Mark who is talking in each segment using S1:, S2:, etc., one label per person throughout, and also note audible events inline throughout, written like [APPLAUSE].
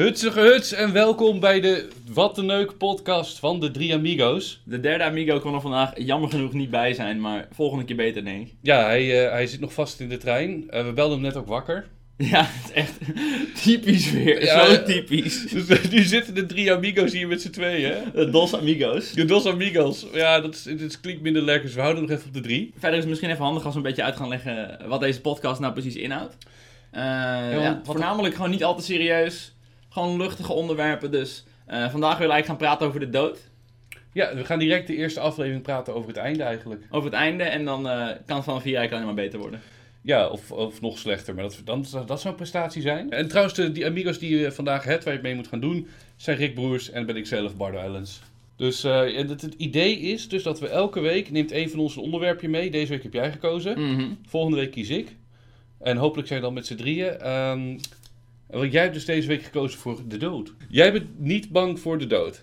S1: Hutsige huts en welkom bij de Wat de Neuk podcast van de drie amigo's.
S2: De derde amigo kon er vandaag jammer genoeg niet bij zijn, maar volgende keer beter denk ik.
S1: Ja, hij, eh, hij zit nog vast in de trein. Eh, we belden hem net ook wakker.
S2: Ja, het is echt typisch weer.
S1: Ja,
S2: Zo typisch. [LAUGHS]
S1: Dus eh, nu zitten de drie amigo's hier met z'n tweeën. hè?
S2: De Dos Amigos.
S1: De dos amigos. Ja, dat, is, dat klinkt minder lekker, dus we houden nog even op de drie.
S2: Verder is het misschien even handig als we een beetje uit gaan leggen wat deze podcast nou precies inhoudt. Eh, ja, voornamelijk gewoon niet al te serieus. Gewoon luchtige onderwerpen. Dus eh, vandaag willen we eigenlijk gaan praten over de dood.
S1: Ja, we gaan direct de eerste aflevering praten over het einde eigenlijk.
S2: Over het einde. En dan eh, kan van vier eigenlijk alleen maar beter worden.
S1: Ja, of, of nog slechter, maar dat, dan, dat zou een prestatie zijn. En trouwens, de, die amigos die je vandaag hebt, waar je het mee moet gaan doen, zijn Rick Broers en ben ik zelf, Bardo Islands. Dus eh, het, het idee is dus dat we elke week, neemt een van ons een onderwerpje mee. Deze week heb jij gekozen,
S2: Mhm.
S1: volgende week kies ik. En hopelijk zijn we dan met z'n drieën. Ehm, want jij hebt dus deze week gekozen voor de dood. Jij bent niet bang voor de dood.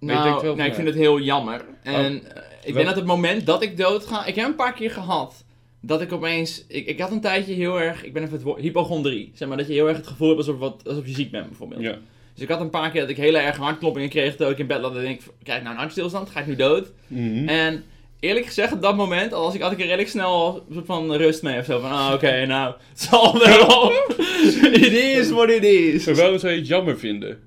S2: Nou,
S1: wel
S2: ik
S1: van,
S2: vind het heel jammer. En eh, ik denk dat het moment dat ik dood ga... Ik heb een paar keer gehad dat ik opeens... Ik, ik had een tijdje heel erg... Ik ben even het woord... Hypochondrie. Zeg maar dat je heel erg het gevoel hebt alsof, wat, alsof je ziek bent bijvoorbeeld.
S1: Ja.
S2: Dus ik had een paar keer dat ik hele erg hartkloppingen kreeg. Dat ik in bed lag en denk... Krijg ik nou een hartstilstand? Ga ik nu dood?
S1: Mhm.
S2: En eerlijk gezegd, op dat moment... Als ik, had ik er redelijk snel een soort van rust mee of zo. Van, ah, oké, [LAUGHS] nou... Het zal wel. [LAUGHS] it is what it is.
S1: Maar waarom zou je het jammer vinden?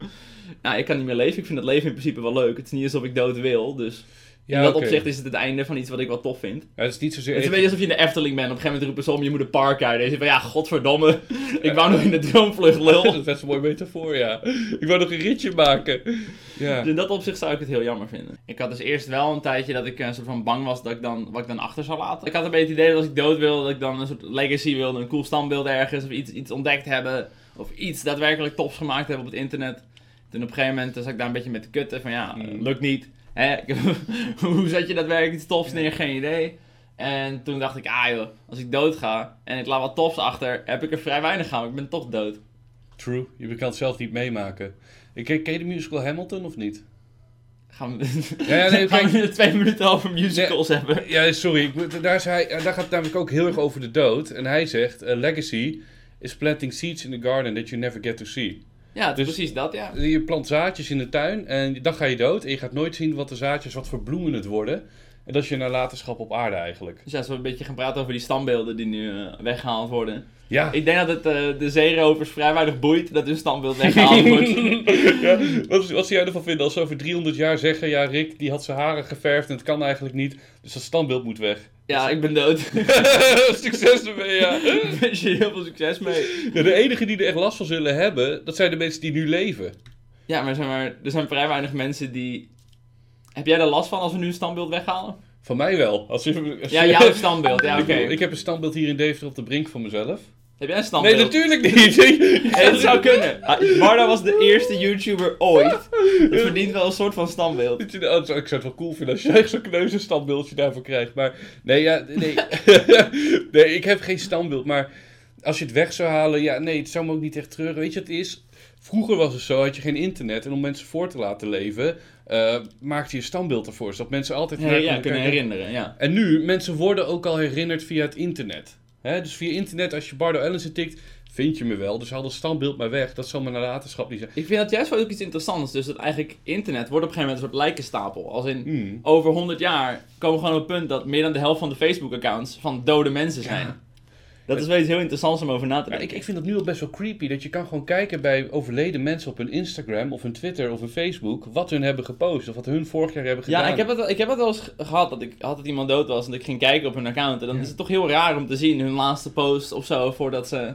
S2: Nou, ik kan niet meer leven. Ik vind het leven in principe wel leuk. Het is niet alsof ik dood wil, dus...
S1: Ja,
S2: in dat opzicht is het het einde van iets wat ik wel tof vind.
S1: Ja, het is niet zozeer...
S2: Het is een beetje alsof je in de Efteling bent. Op een gegeven moment roepen ze om, je moet een park uit. En je zegt van, ja, godverdomme. [LAUGHS] Ik wou nog in de droomvlucht, lul. [LAUGHS]
S1: dat is best een mooi metafoor, ja. Ik wou nog een ritje maken. Ja.
S2: Dus in dat opzicht zou ik het heel jammer vinden. Ik had dus eerst wel een tijdje dat ik een soort van bang was dat ik dan, wat ik dan achter zou laten. Ik had een beetje het idee dat als ik dood wil, dat ik dan een soort legacy wilde. Een cool standbeeld ergens, of iets, iets ontdekt hebben. Of iets daadwerkelijk tofs gemaakt hebben op het internet. Toen op een gegeven moment zat ik daar een beetje met te kutten van, ja,
S1: Mm.
S2: lukt niet. Hè? [LAUGHS] Hoe zet je daadwerkelijk iets tofs neer? Geen idee. En toen dacht ik, ah joh, als ik dood ga en ik laat wat tofs achter, heb ik er vrij weinig aan. want Ik ben toch dood.
S1: True. Je kan het zelf niet meemaken. Ik ken, ken je de musical Hamilton of niet?
S2: Gaan we, [LAUGHS]
S1: Ja, ja, nee, [LAUGHS]
S2: gaan we twee minuten over musicals hebben?
S1: Ja, sorry. Ik, daar, is hij, daar gaat het namelijk ook heel erg over de dood. En hij zegt, a legacy is planting seeds in the garden that you never get to see.
S2: Ja, het is
S1: Dus-
S2: precies dat, ja.
S1: Je plant zaadjes in de tuin en dan ga je dood. En je gaat nooit zien wat de zaadjes, wat voor bloemen het worden. En dat is je nalatenschap op aarde eigenlijk.
S2: Dus ja, als we een beetje gaan praten over die standbeelden die nu eh, weggehaald worden.
S1: Ja.
S2: Ik denk dat het eh, de zeerovers vrij weinig boeit dat hun standbeeld weggehaald wordt.
S1: ja, wat, wat zou jij ervan vinden als ze over 300 jaar zeggen... Ja, Rick, die had zijn haren geverfd en het kan eigenlijk niet. Dus dat standbeeld moet weg.
S2: ja, ik ben dood. [LAUGHS]
S1: Succes ermee, ja.
S2: Ik wens je heel veel succes mee.
S1: ja. De enige die er echt last van zullen hebben... dat zijn de mensen die nu leven.
S2: Ja, maar, zeg maar er zijn vrij weinig mensen die... Heb jij er last van als we nu een standbeeld weghalen?
S1: Van mij wel. Als je, als
S2: Ja, jouw standbeeld. Ja, [LAUGHS]
S1: Ik
S2: oké.
S1: bedoel, Ik heb een standbeeld hier in Deventer op de brink van mezelf.
S2: Heb jij een standbeeld?
S1: Nee, natuurlijk niet. [LAUGHS]
S2: Hey, dat zou [LAUGHS] kunnen. Ah, Barda was de eerste YouTuber ooit. Dat verdient wel een soort van standbeeld.
S1: Oh, Ik zou het wel cool vinden als je echt zo'n kneuze standbeeldje daarvoor krijgt. Maar nee, ja, nee. [LAUGHS] nee, ik heb geen standbeeld. Maar als je het weg zou halen, ja, nee, het zou me ook niet echt treuren. Weet je, het is. Vroeger was het zo, had je geen internet. En om mensen voor te laten leven, eh, maakte je een standbeeld ervoor. Zodat mensen altijd
S2: Ja, kunnen herinneren, ja.
S1: En nu, mensen worden ook al herinnerd via het internet. Hè? Dus via internet, als je Bardo Ellis tikt, vind je me wel. Dus haal dat standbeeld maar weg. Dat zal mijn nalatenschap niet zijn.
S2: Ik vind dat juist wel ook iets interessants. Dus dat eigenlijk internet wordt op een gegeven moment een soort lijkenstapel. Als in,
S1: Hmm.
S2: over 100 jaar komen we gewoon op het punt dat meer dan de helft van de Facebook-accounts van dode mensen zijn.
S1: Ja.
S2: Dat is wel iets heel interessants om over na te
S1: Ja,
S2: denken.
S1: ik, ik vind dat nu al best wel creepy. Dat je kan gewoon kijken bij overleden mensen op hun Instagram of hun Twitter of hun Facebook. Wat hun hebben gepost of wat hun vorig jaar hebben gedaan.
S2: ja, ik heb, het, ik heb het wel eens ge- gehad dat ik altijd iemand dood was en dat ik ging kijken op hun account. En dan
S1: Ja.
S2: is het toch heel raar om te zien hun laatste post of zo voordat ze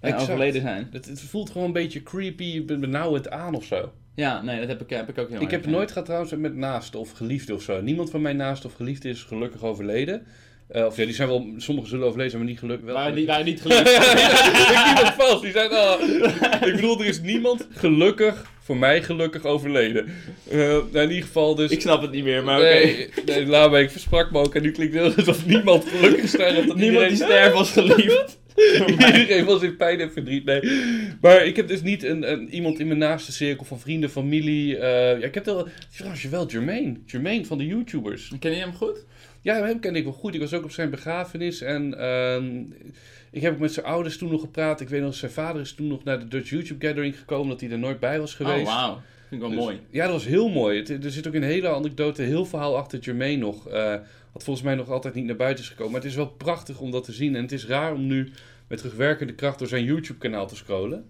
S2: eh, overleden zijn.
S1: Het, het voelt gewoon een beetje creepy, benauwend aan of zo.
S2: Ja, nee, dat heb ik, heb ik ook heel
S1: ik heb nooit gehad trouwens met naasten of geliefden of zo. Niemand van mijn naasten of geliefden is gelukkig overleden. Eh, of ja, die zijn wel, sommigen zullen overleden zijn, maar niet gelukkig. Wel
S2: die,
S1: gelukkig.
S2: waren niet gelukkig. [LAUGHS]
S1: ik niemand vast. Die zijn. Ik bedoel, er is niemand gelukkig, voor mij gelukkig overleden. Eh, nou, in ieder geval dus...
S2: ik snap het niet meer, maar oké.
S1: Nee, nee, laat me, ik versprak me ook en nu klinkt het alsof niemand gelukkig sterft.
S2: Niemand die sterft was geliefd. [LAUGHS]
S1: Iedereen was in pijn en verdriet. Nee. Maar ik heb dus niet een, een, iemand in mijn naaste cirkel van vrienden, familie. eh, ja, ik heb wel, trouwens wel Jermaine. Jermaine van de YouTubers.
S2: Ken je hem goed?
S1: Ja, hem ken ik wel goed. Ik was ook op zijn begrafenis. En ehm, ik heb ook met zijn ouders toen nog gepraat. Ik weet nog, zijn vader is toen nog naar de Dutch YouTube Gathering gekomen. Dat hij er nooit bij was geweest.
S2: Oh, wauw. Vind ik wel
S1: Dus-
S2: mooi.
S1: Ja, dat was heel mooi. Het- er zit ook een hele anekdote, heel verhaal achter Jermaine nog. eh, wat volgens mij nog altijd niet naar buiten is gekomen. Maar het is wel prachtig om dat te zien. En het is raar om nu met terugwerkende kracht door zijn YouTube-kanaal te scrollen.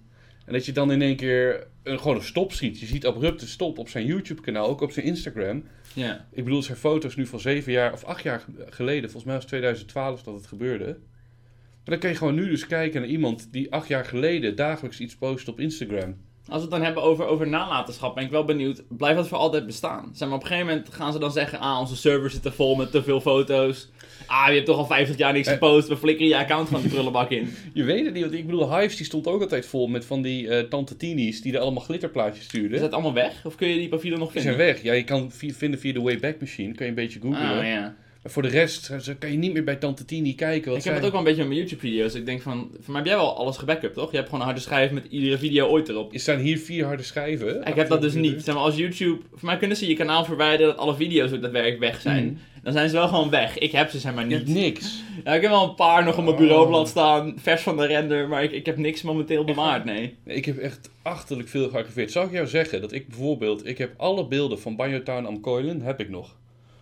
S1: En dat je dan in één keer een, gewoon een stop ziet. Je ziet abrupt een stop op zijn YouTube-kanaal, ook op zijn Instagram.
S2: Ja.
S1: Ik bedoel, zijn foto's nu van zeven jaar of acht jaar ge- geleden. Volgens mij was het 2012 dat het gebeurde. Maar dan kan je gewoon nu dus kijken naar iemand die acht jaar geleden dagelijks iets post op Instagram.
S2: Als we het dan hebben over, over nalatenschap, ben ik wel benieuwd, blijft dat voor altijd bestaan? Zeg maar, op een gegeven moment gaan ze dan zeggen, ah, onze servers zitten vol met te veel foto's. Ah, je hebt toch al 50 jaar niks
S1: Eh.
S2: gepost, we flikkeren je account van de prullenbak in. [LAUGHS]
S1: Je weet het niet, want ik bedoel, Hives die stond ook altijd vol met van die eh tante Tini's die er allemaal glitterplaatjes
S2: Is
S1: stuurden.
S2: dat allemaal weg? Of kun je die profielen nog
S1: Die
S2: vinden?
S1: zijn weg. Ja, je kan vi- vinden via de Wayback Machine, kan je een beetje googlen.
S2: Ah, ja.
S1: Maar voor de rest eh, kan je niet meer bij tante Tini kijken. Wat
S2: Ik heb het ook wel een beetje met mijn YouTube-video's. Ik denk van, voor mij heb jij wel alles gebackupt, toch? Je hebt gewoon een harde schijf met iedere video ooit erop.
S1: Er staan hier vier harde schijven.
S2: Ik heb dat dus niet. Zeg maar, als YouTube... Voor mij kunnen ze je kanaal verwijderen dat alle video's ook daadwerkelijk weg zijn.
S1: Mhm.
S2: Dan zijn ze wel gewoon weg. Ik heb ze zeg maar
S1: Je hebt
S2: niet.
S1: niks. [LAUGHS]
S2: Ja, ik heb wel een paar nog op mijn
S1: Oh.
S2: bureaublad staan, vers van de render, maar ik, ik heb niks momenteel bewaard, nee.
S1: Ik heb echt achterlijk veel gearchiveerd. Zou ik jou zeggen dat ik bijvoorbeeld... Ik heb alle beelden van Banjotown am Koilen, heb ik nog.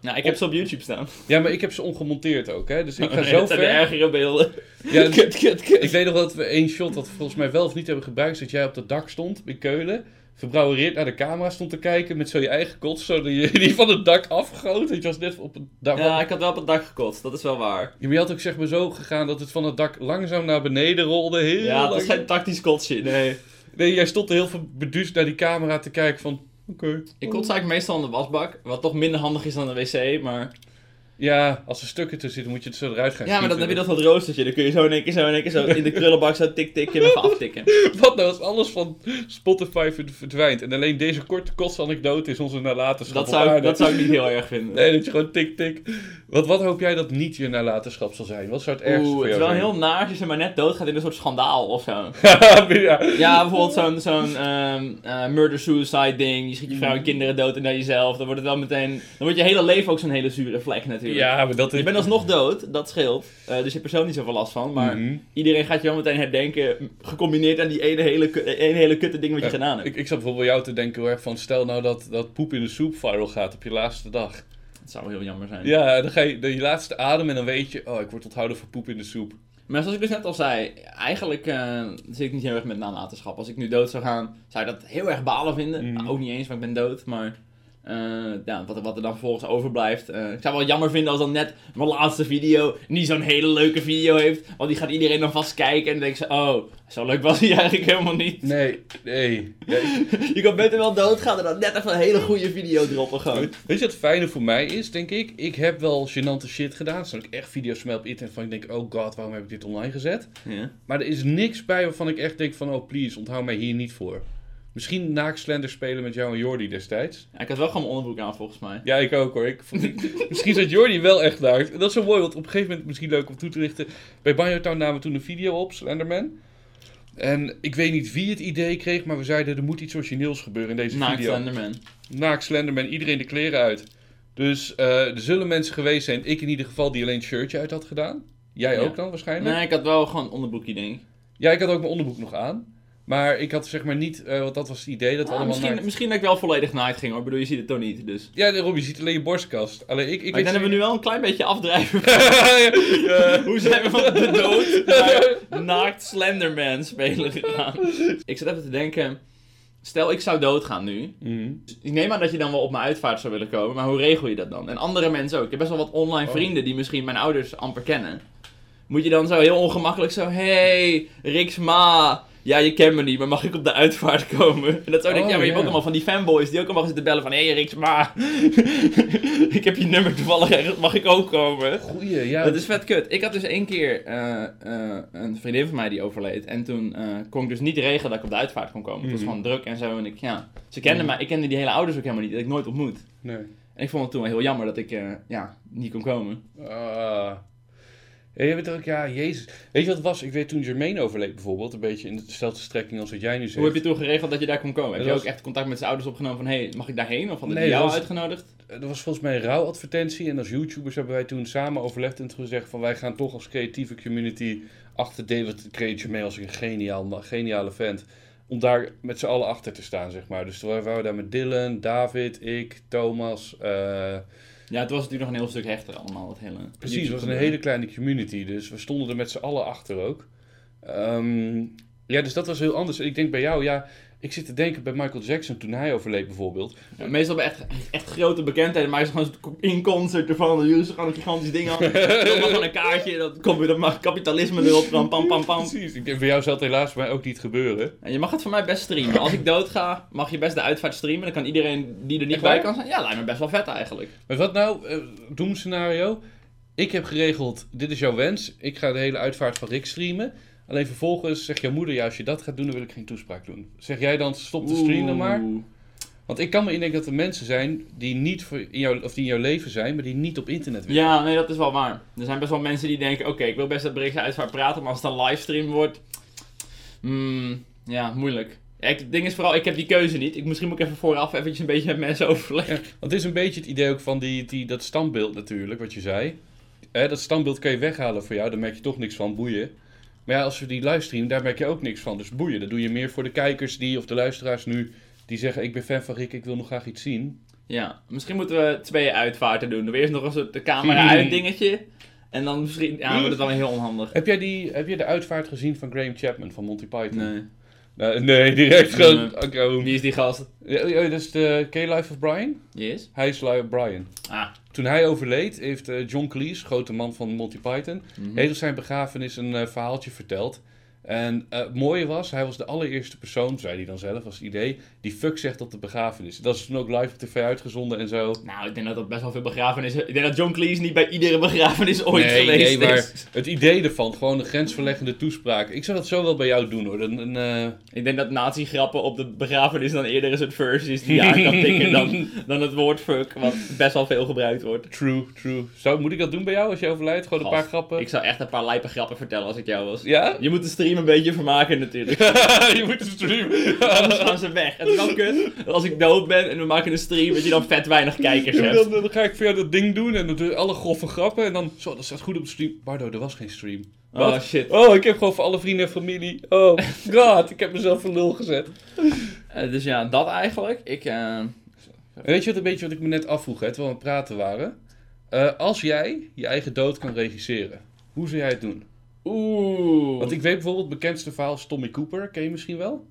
S2: Nou, ik heb ze op YouTube staan.
S1: Ja, maar ik heb ze ongemonteerd ook, hè. Dus ik ga
S2: Nee,
S1: zo
S2: dat zijn de
S1: ver...
S2: ergere beelden. [LAUGHS]
S1: Ja, [LAUGHS]
S2: kut, kut, kut.
S1: Ik weet nog dat we één shot dat we volgens mij wel of niet hebben gebruikt, is dat jij op het dak stond in Keulen, verbrouwereerd naar de camera stond te kijken met zo je eigen kots, zo je die van het dak afgoot. Je was net op het dak.
S2: Ja, ik had wel op het dak gekotst, dat is wel waar.
S1: Ja, maar je had ook zeg maar zo gegaan dat het van het dak langzaam naar beneden rolde. Heel
S2: Ja, dat is geen tactisch kotsje, nee.
S1: Nee, jij stond er heel veel beduusd naar die camera te kijken van, oké.
S2: Ik kots eigenlijk meestal in de wasbak, wat toch minder handig is dan de wc, maar...
S1: Ja, als er stukken tussen zitten moet je het zo eruit gaan
S2: Ja, maar dan heb je dat wat roostertje, dan kun je zo in één keer zo in één keer zo in de krullenbak zo tik tik en even aftikken. [LAUGHS]
S1: Wat nou als alles van Spotify verd- verdwijnt en alleen deze korte kotsanekdote is onze nalatenschap
S2: Dat zou, dat zou ik niet heel erg vinden.
S1: Nee, dat je gewoon tik tik. Wat, wat hoop jij dat niet je nalatenschap zal zijn? Wat zou het ergste
S2: Oeh, het is wel heel naar als je ze maar net doodgaat in een soort schandaal of zo. [LAUGHS]
S1: ja.
S2: Ja, bijvoorbeeld zo'n zo'n ehm, eh, murder-suicide ding. Je schiet je vrouw en kinderen dood en dan jezelf. Dan wordt het wel meteen... Dan wordt je hele leven ook zo'n hele zure vlek natuurlijk.
S1: Ja, maar dat is...
S2: Je bent alsnog dood, dat scheelt. Eh, dus je hebt persoonlijk niet zoveel last van. Maar
S1: Mhm.
S2: iedereen gaat je wel meteen herdenken. Gecombineerd aan die ene hele, ku- ene hele kutte ding wat je
S1: Ja,
S2: gedaan hebt.
S1: Ik, ik zat bijvoorbeeld jou te denken erg van, stel nou dat, dat poep in de soep viral gaat op je laatste dag.
S2: Dat zou heel jammer zijn.
S1: Ja, dan ga je dan je laatste adem en dan weet je, oh, ik word onthouden voor poep in de soep.
S2: Maar zoals ik dus net al zei, eigenlijk eh, zit ik niet heel erg met nalatenschap. Als ik nu dood zou gaan, zou je dat heel erg balen vinden.
S1: Mhm.
S2: Nou, ook niet eens, want ik ben dood. Maar eh, ja, wat, er- wat er dan vervolgens overblijft. eh, ik zou wel jammer vinden als dan net mijn laatste video niet zo'n hele leuke video heeft. Want die gaat iedereen dan vast kijken en dan denkt ze, oh, zo leuk was hij [LAUGHS] eigenlijk helemaal niet.
S1: Nee, nee. Ik- [LAUGHS]
S2: Je kan beter wel doodgaan en dan net even een hele goede video droppen gewoon.
S1: Weet je wat het fijne voor mij is, denk ik? Ik heb wel gênante shit gedaan. Er staan ook echt video's van mij op internet van ik denk, oh god, waarom heb ik dit online gezet?
S2: Ja.
S1: Maar er is niks bij waarvan ik echt denk van, oh please, onthoud mij hier niet voor. Misschien naakslender spelen met jou en Jordi destijds.
S2: Ja, ik had wel gewoon mijn onderbroek aan volgens mij.
S1: Ja, ik ook hoor. Ik, vond- [LAUGHS] misschien zat Jordi wel echt naakt. En dat is zo mooi, want op een gegeven moment, misschien leuk om toe te lichten. Bij Banjotown namen we toen een video op, Slenderman. En ik weet niet wie het idee kreeg, maar we zeiden er moet iets origineels gebeuren in deze
S2: Naakt
S1: video.
S2: Slenderman.
S1: Naakt Slenderman, iedereen de kleren uit. Dus eh, er zullen mensen geweest zijn, ik in ieder geval, die alleen het shirtje uit had gedaan. Jij
S2: Ja.
S1: ook dan waarschijnlijk?
S2: Nee, ik had wel gewoon een onderbroekje denk ik.
S1: Ja, ik had ook mijn onderbroek nog aan. Maar ik had zeg maar niet, eh, want dat was het idee, dat we
S2: Ah,
S1: allemaal
S2: misschien,
S1: naakt-
S2: misschien dat ik wel volledig naakt ging hoor. Ik bedoel, je ziet het toch niet. Dus.
S1: Ja, Rob, je ziet alleen je borstkast. Alleen ik, ik
S2: Maar denk dat we nu wel een klein beetje afdrijven. [LAUGHS] [LAUGHS]
S1: Ja.
S2: Hoe zijn we van de [LAUGHS] dood naar naakt Slenderman spelen gegaan? Ik zat even te denken. Stel, ik zou doodgaan nu.
S1: Mhm.
S2: Ik neem aan dat je dan wel op mijn uitvaart zou willen komen. Maar hoe regel je dat dan? En andere mensen ook. Ik heb best wel wat online
S1: Oh.
S2: vrienden die misschien mijn ouders amper kennen. Moet je dan zo heel ongemakkelijk zo... Hey, Riks Ma. Ja, je kent me niet, maar mag ik op de uitvaart komen? En dat zou ik
S1: Oh,
S2: ja, maar je hebt ook allemaal van die fanboys die ook allemaal zitten bellen van... Hé, hey, Riks Ma. ik heb je nummer toevallig ergens, mag ik ook komen?
S1: Goeie, ja.
S2: Dat is vet kut. Ik had dus één keer eh, eh, een vriendin van mij die overleed. En toen eh, kon ik dus niet regelen dat ik op de uitvaart kon komen. Het was
S1: Mhm.
S2: gewoon druk en zo. En ik, ja. Ze kenden
S1: Mhm.
S2: mij, ik kende die hele ouders ook helemaal niet. Dat ik nooit ontmoet.
S1: Nee.
S2: En ik vond het toen wel heel jammer dat ik ja, niet kon komen.
S1: Ja, je weet ook, ja, jezus. Weet je wat het was? Ik weet toen Jermaine overleed bijvoorbeeld, een beetje in dezelfde strekking als wat jij nu zegt.
S2: Hoe heb je toen geregeld dat je daar kon komen? Heb
S1: Dat
S2: je
S1: was-
S2: ook echt contact met zijn ouders opgenomen van, hé, hey, mag ik daarheen? Of hadden
S1: Nee,
S2: die jou
S1: dat was-
S2: uitgenodigd?
S1: Er was volgens mij een rouwadvertentie en als YouTubers hebben wij toen samen overlegd en gezegd van wij gaan toch als creatieve community achter David Create Jermaine als een geniaal, geniale vent. Om daar met z'n allen achter te staan, zeg maar. Dus toen waren we daar met Dylan, David, ik, Thomas. eh,
S2: Ja, het was natuurlijk nog een heel stuk hechter allemaal, dat hele...
S1: precies, het was een hele kleine community. Dus we stonden er met z'n allen achter ook. Ehm, ja, dus dat was heel anders. Ik denk bij jou, ja, ik zit te denken bij Michael Jackson toen hij overleed bijvoorbeeld.
S2: Ja, meestal bij echt, echt grote bekendheden, maar is gewoon in concert ervan, dan is gewoon een gigantisch ding aan. [LAUGHS] Dan gewoon een kaartje, dan komt weer dat kapitalisme erop, dan pam pam pam.
S1: Precies, ik denk bij jou zal het helaas bij mij ook niet gebeuren.
S2: En je mag het voor mij best streamen. Als ik dood ga, mag je best de uitvaart streamen. Dan kan iedereen die er niet
S1: Echt
S2: bij
S1: waar?
S2: kan zijn. Ja, lijkt me best wel vet eigenlijk.
S1: Maar wat nou, eh doemscenario. Ik heb geregeld, dit is jouw wens. Ik ga de hele uitvaart van Rick streamen. Alleen vervolgens zegt jouw moeder, ja, als je dat gaat doen, dan wil ik geen toespraak doen. Zeg jij dan, stop de stream dan maar? Want ik kan me indenken dat er mensen zijn die niet voor in jouw, of die in jouw leven zijn, maar die niet op internet willen.
S2: Ja, nee, dat is wel waar. Er zijn best wel mensen die denken, oké, ik wil best dat berichtje uitvaart praten, maar als het een livestream wordt, hmm, ja, moeilijk. Ja, ik- het ding is vooral, ik heb die keuze niet. Ik, misschien moet ik even vooraf eventjes een beetje met mensen overleggen.
S1: Ja, want het is een beetje het idee ook van die, die, dat standbeeld natuurlijk, wat je zei. Dat standbeeld kan je weghalen voor jou, daar merk je toch niks van, boeien. Maar ja, als we die livestream, daar merk je ook niks van. Dus boeien, dat doe je meer voor de kijkers die, of de luisteraars nu, die zeggen, ik ben fan van Rick, ik wil nog graag iets zien.
S2: Ja, misschien moeten we twee uitvaarten doen. Eerst nog een soort de camera uit dingetje. En dan misschien, ja, wordt het wel heel onhandig.
S1: Heb jij, die, heb jij de uitvaart gezien van Graham Chapman van Monty Python?
S2: Nee.
S1: Nou, nee, direct gewoon. Hoe-
S2: Wie is die gast?
S1: Ja, ja, dat is de K-Life of Brian.
S2: Yes.
S1: Hij is Life of Brian.
S2: Ah.
S1: Toen hij overleed, heeft eh, John Cleese, grote man van Monty Python, heeft op zijn begrafenis een eh, verhaaltje verteld. En eh, het mooie was, hij was de allereerste persoon, zei hij dan zelf als het idee, die fuck zegt op de begrafenis. Dat is toen ook live op tv uitgezonden en zo.
S2: Nou, ik denk dat dat best wel veel begrafenissen... Ik denk dat John Cleese niet bij iedere begrafenis ooit
S1: nee,
S2: geweest
S1: nee, maar
S2: is.
S1: het idee ervan, gewoon een grensverleggende toespraak. Ik zou dat zo wel bij jou doen hoor. Een, een, eh,
S2: Ik denk dat nazi-grappen op de begrafenis dan eerder een soort verse is die je aan kan tikken dan, [LAUGHS] dan het woord fuck, wat best wel veel gebruikt wordt.
S1: true, true. Zou, moet ik dat doen bij jou als je overlijdt? Gewoon een paar grappen?
S2: Ik zou echt een paar lijpe grappen vertellen als ik jou was.
S1: Ja?
S2: Je moet de stream een beetje vermaken natuurlijk. [LAUGHS]
S1: je moet streamen.
S2: Anders gaan ze weg. Het is wel kut dat als ik dood ben en we maken een stream, dat je dan vet weinig kijkers hebt.
S1: Dan, dan ga ik via dat ding doen en dan doe alle grove grappen. En dan, zo, dat staat goed op de stream. Bardo, er was geen stream.
S2: Oh shit.
S1: Oh, ik heb gewoon voor alle vrienden en familie. Oh [LAUGHS] god, ik heb mezelf voor lul gezet.
S2: Eh, dus ja, dat eigenlijk. Ik, eh,
S1: En weet je wat een beetje wat ik me net afvroeg, hè, terwijl we aan het praten waren? Eh, als jij je eigen dood kan regisseren, hoe zou jij het doen?
S2: Oeh.
S1: Want ik weet bijvoorbeeld, het bekendste verhaal is Tommy Cooper, ken je misschien wel?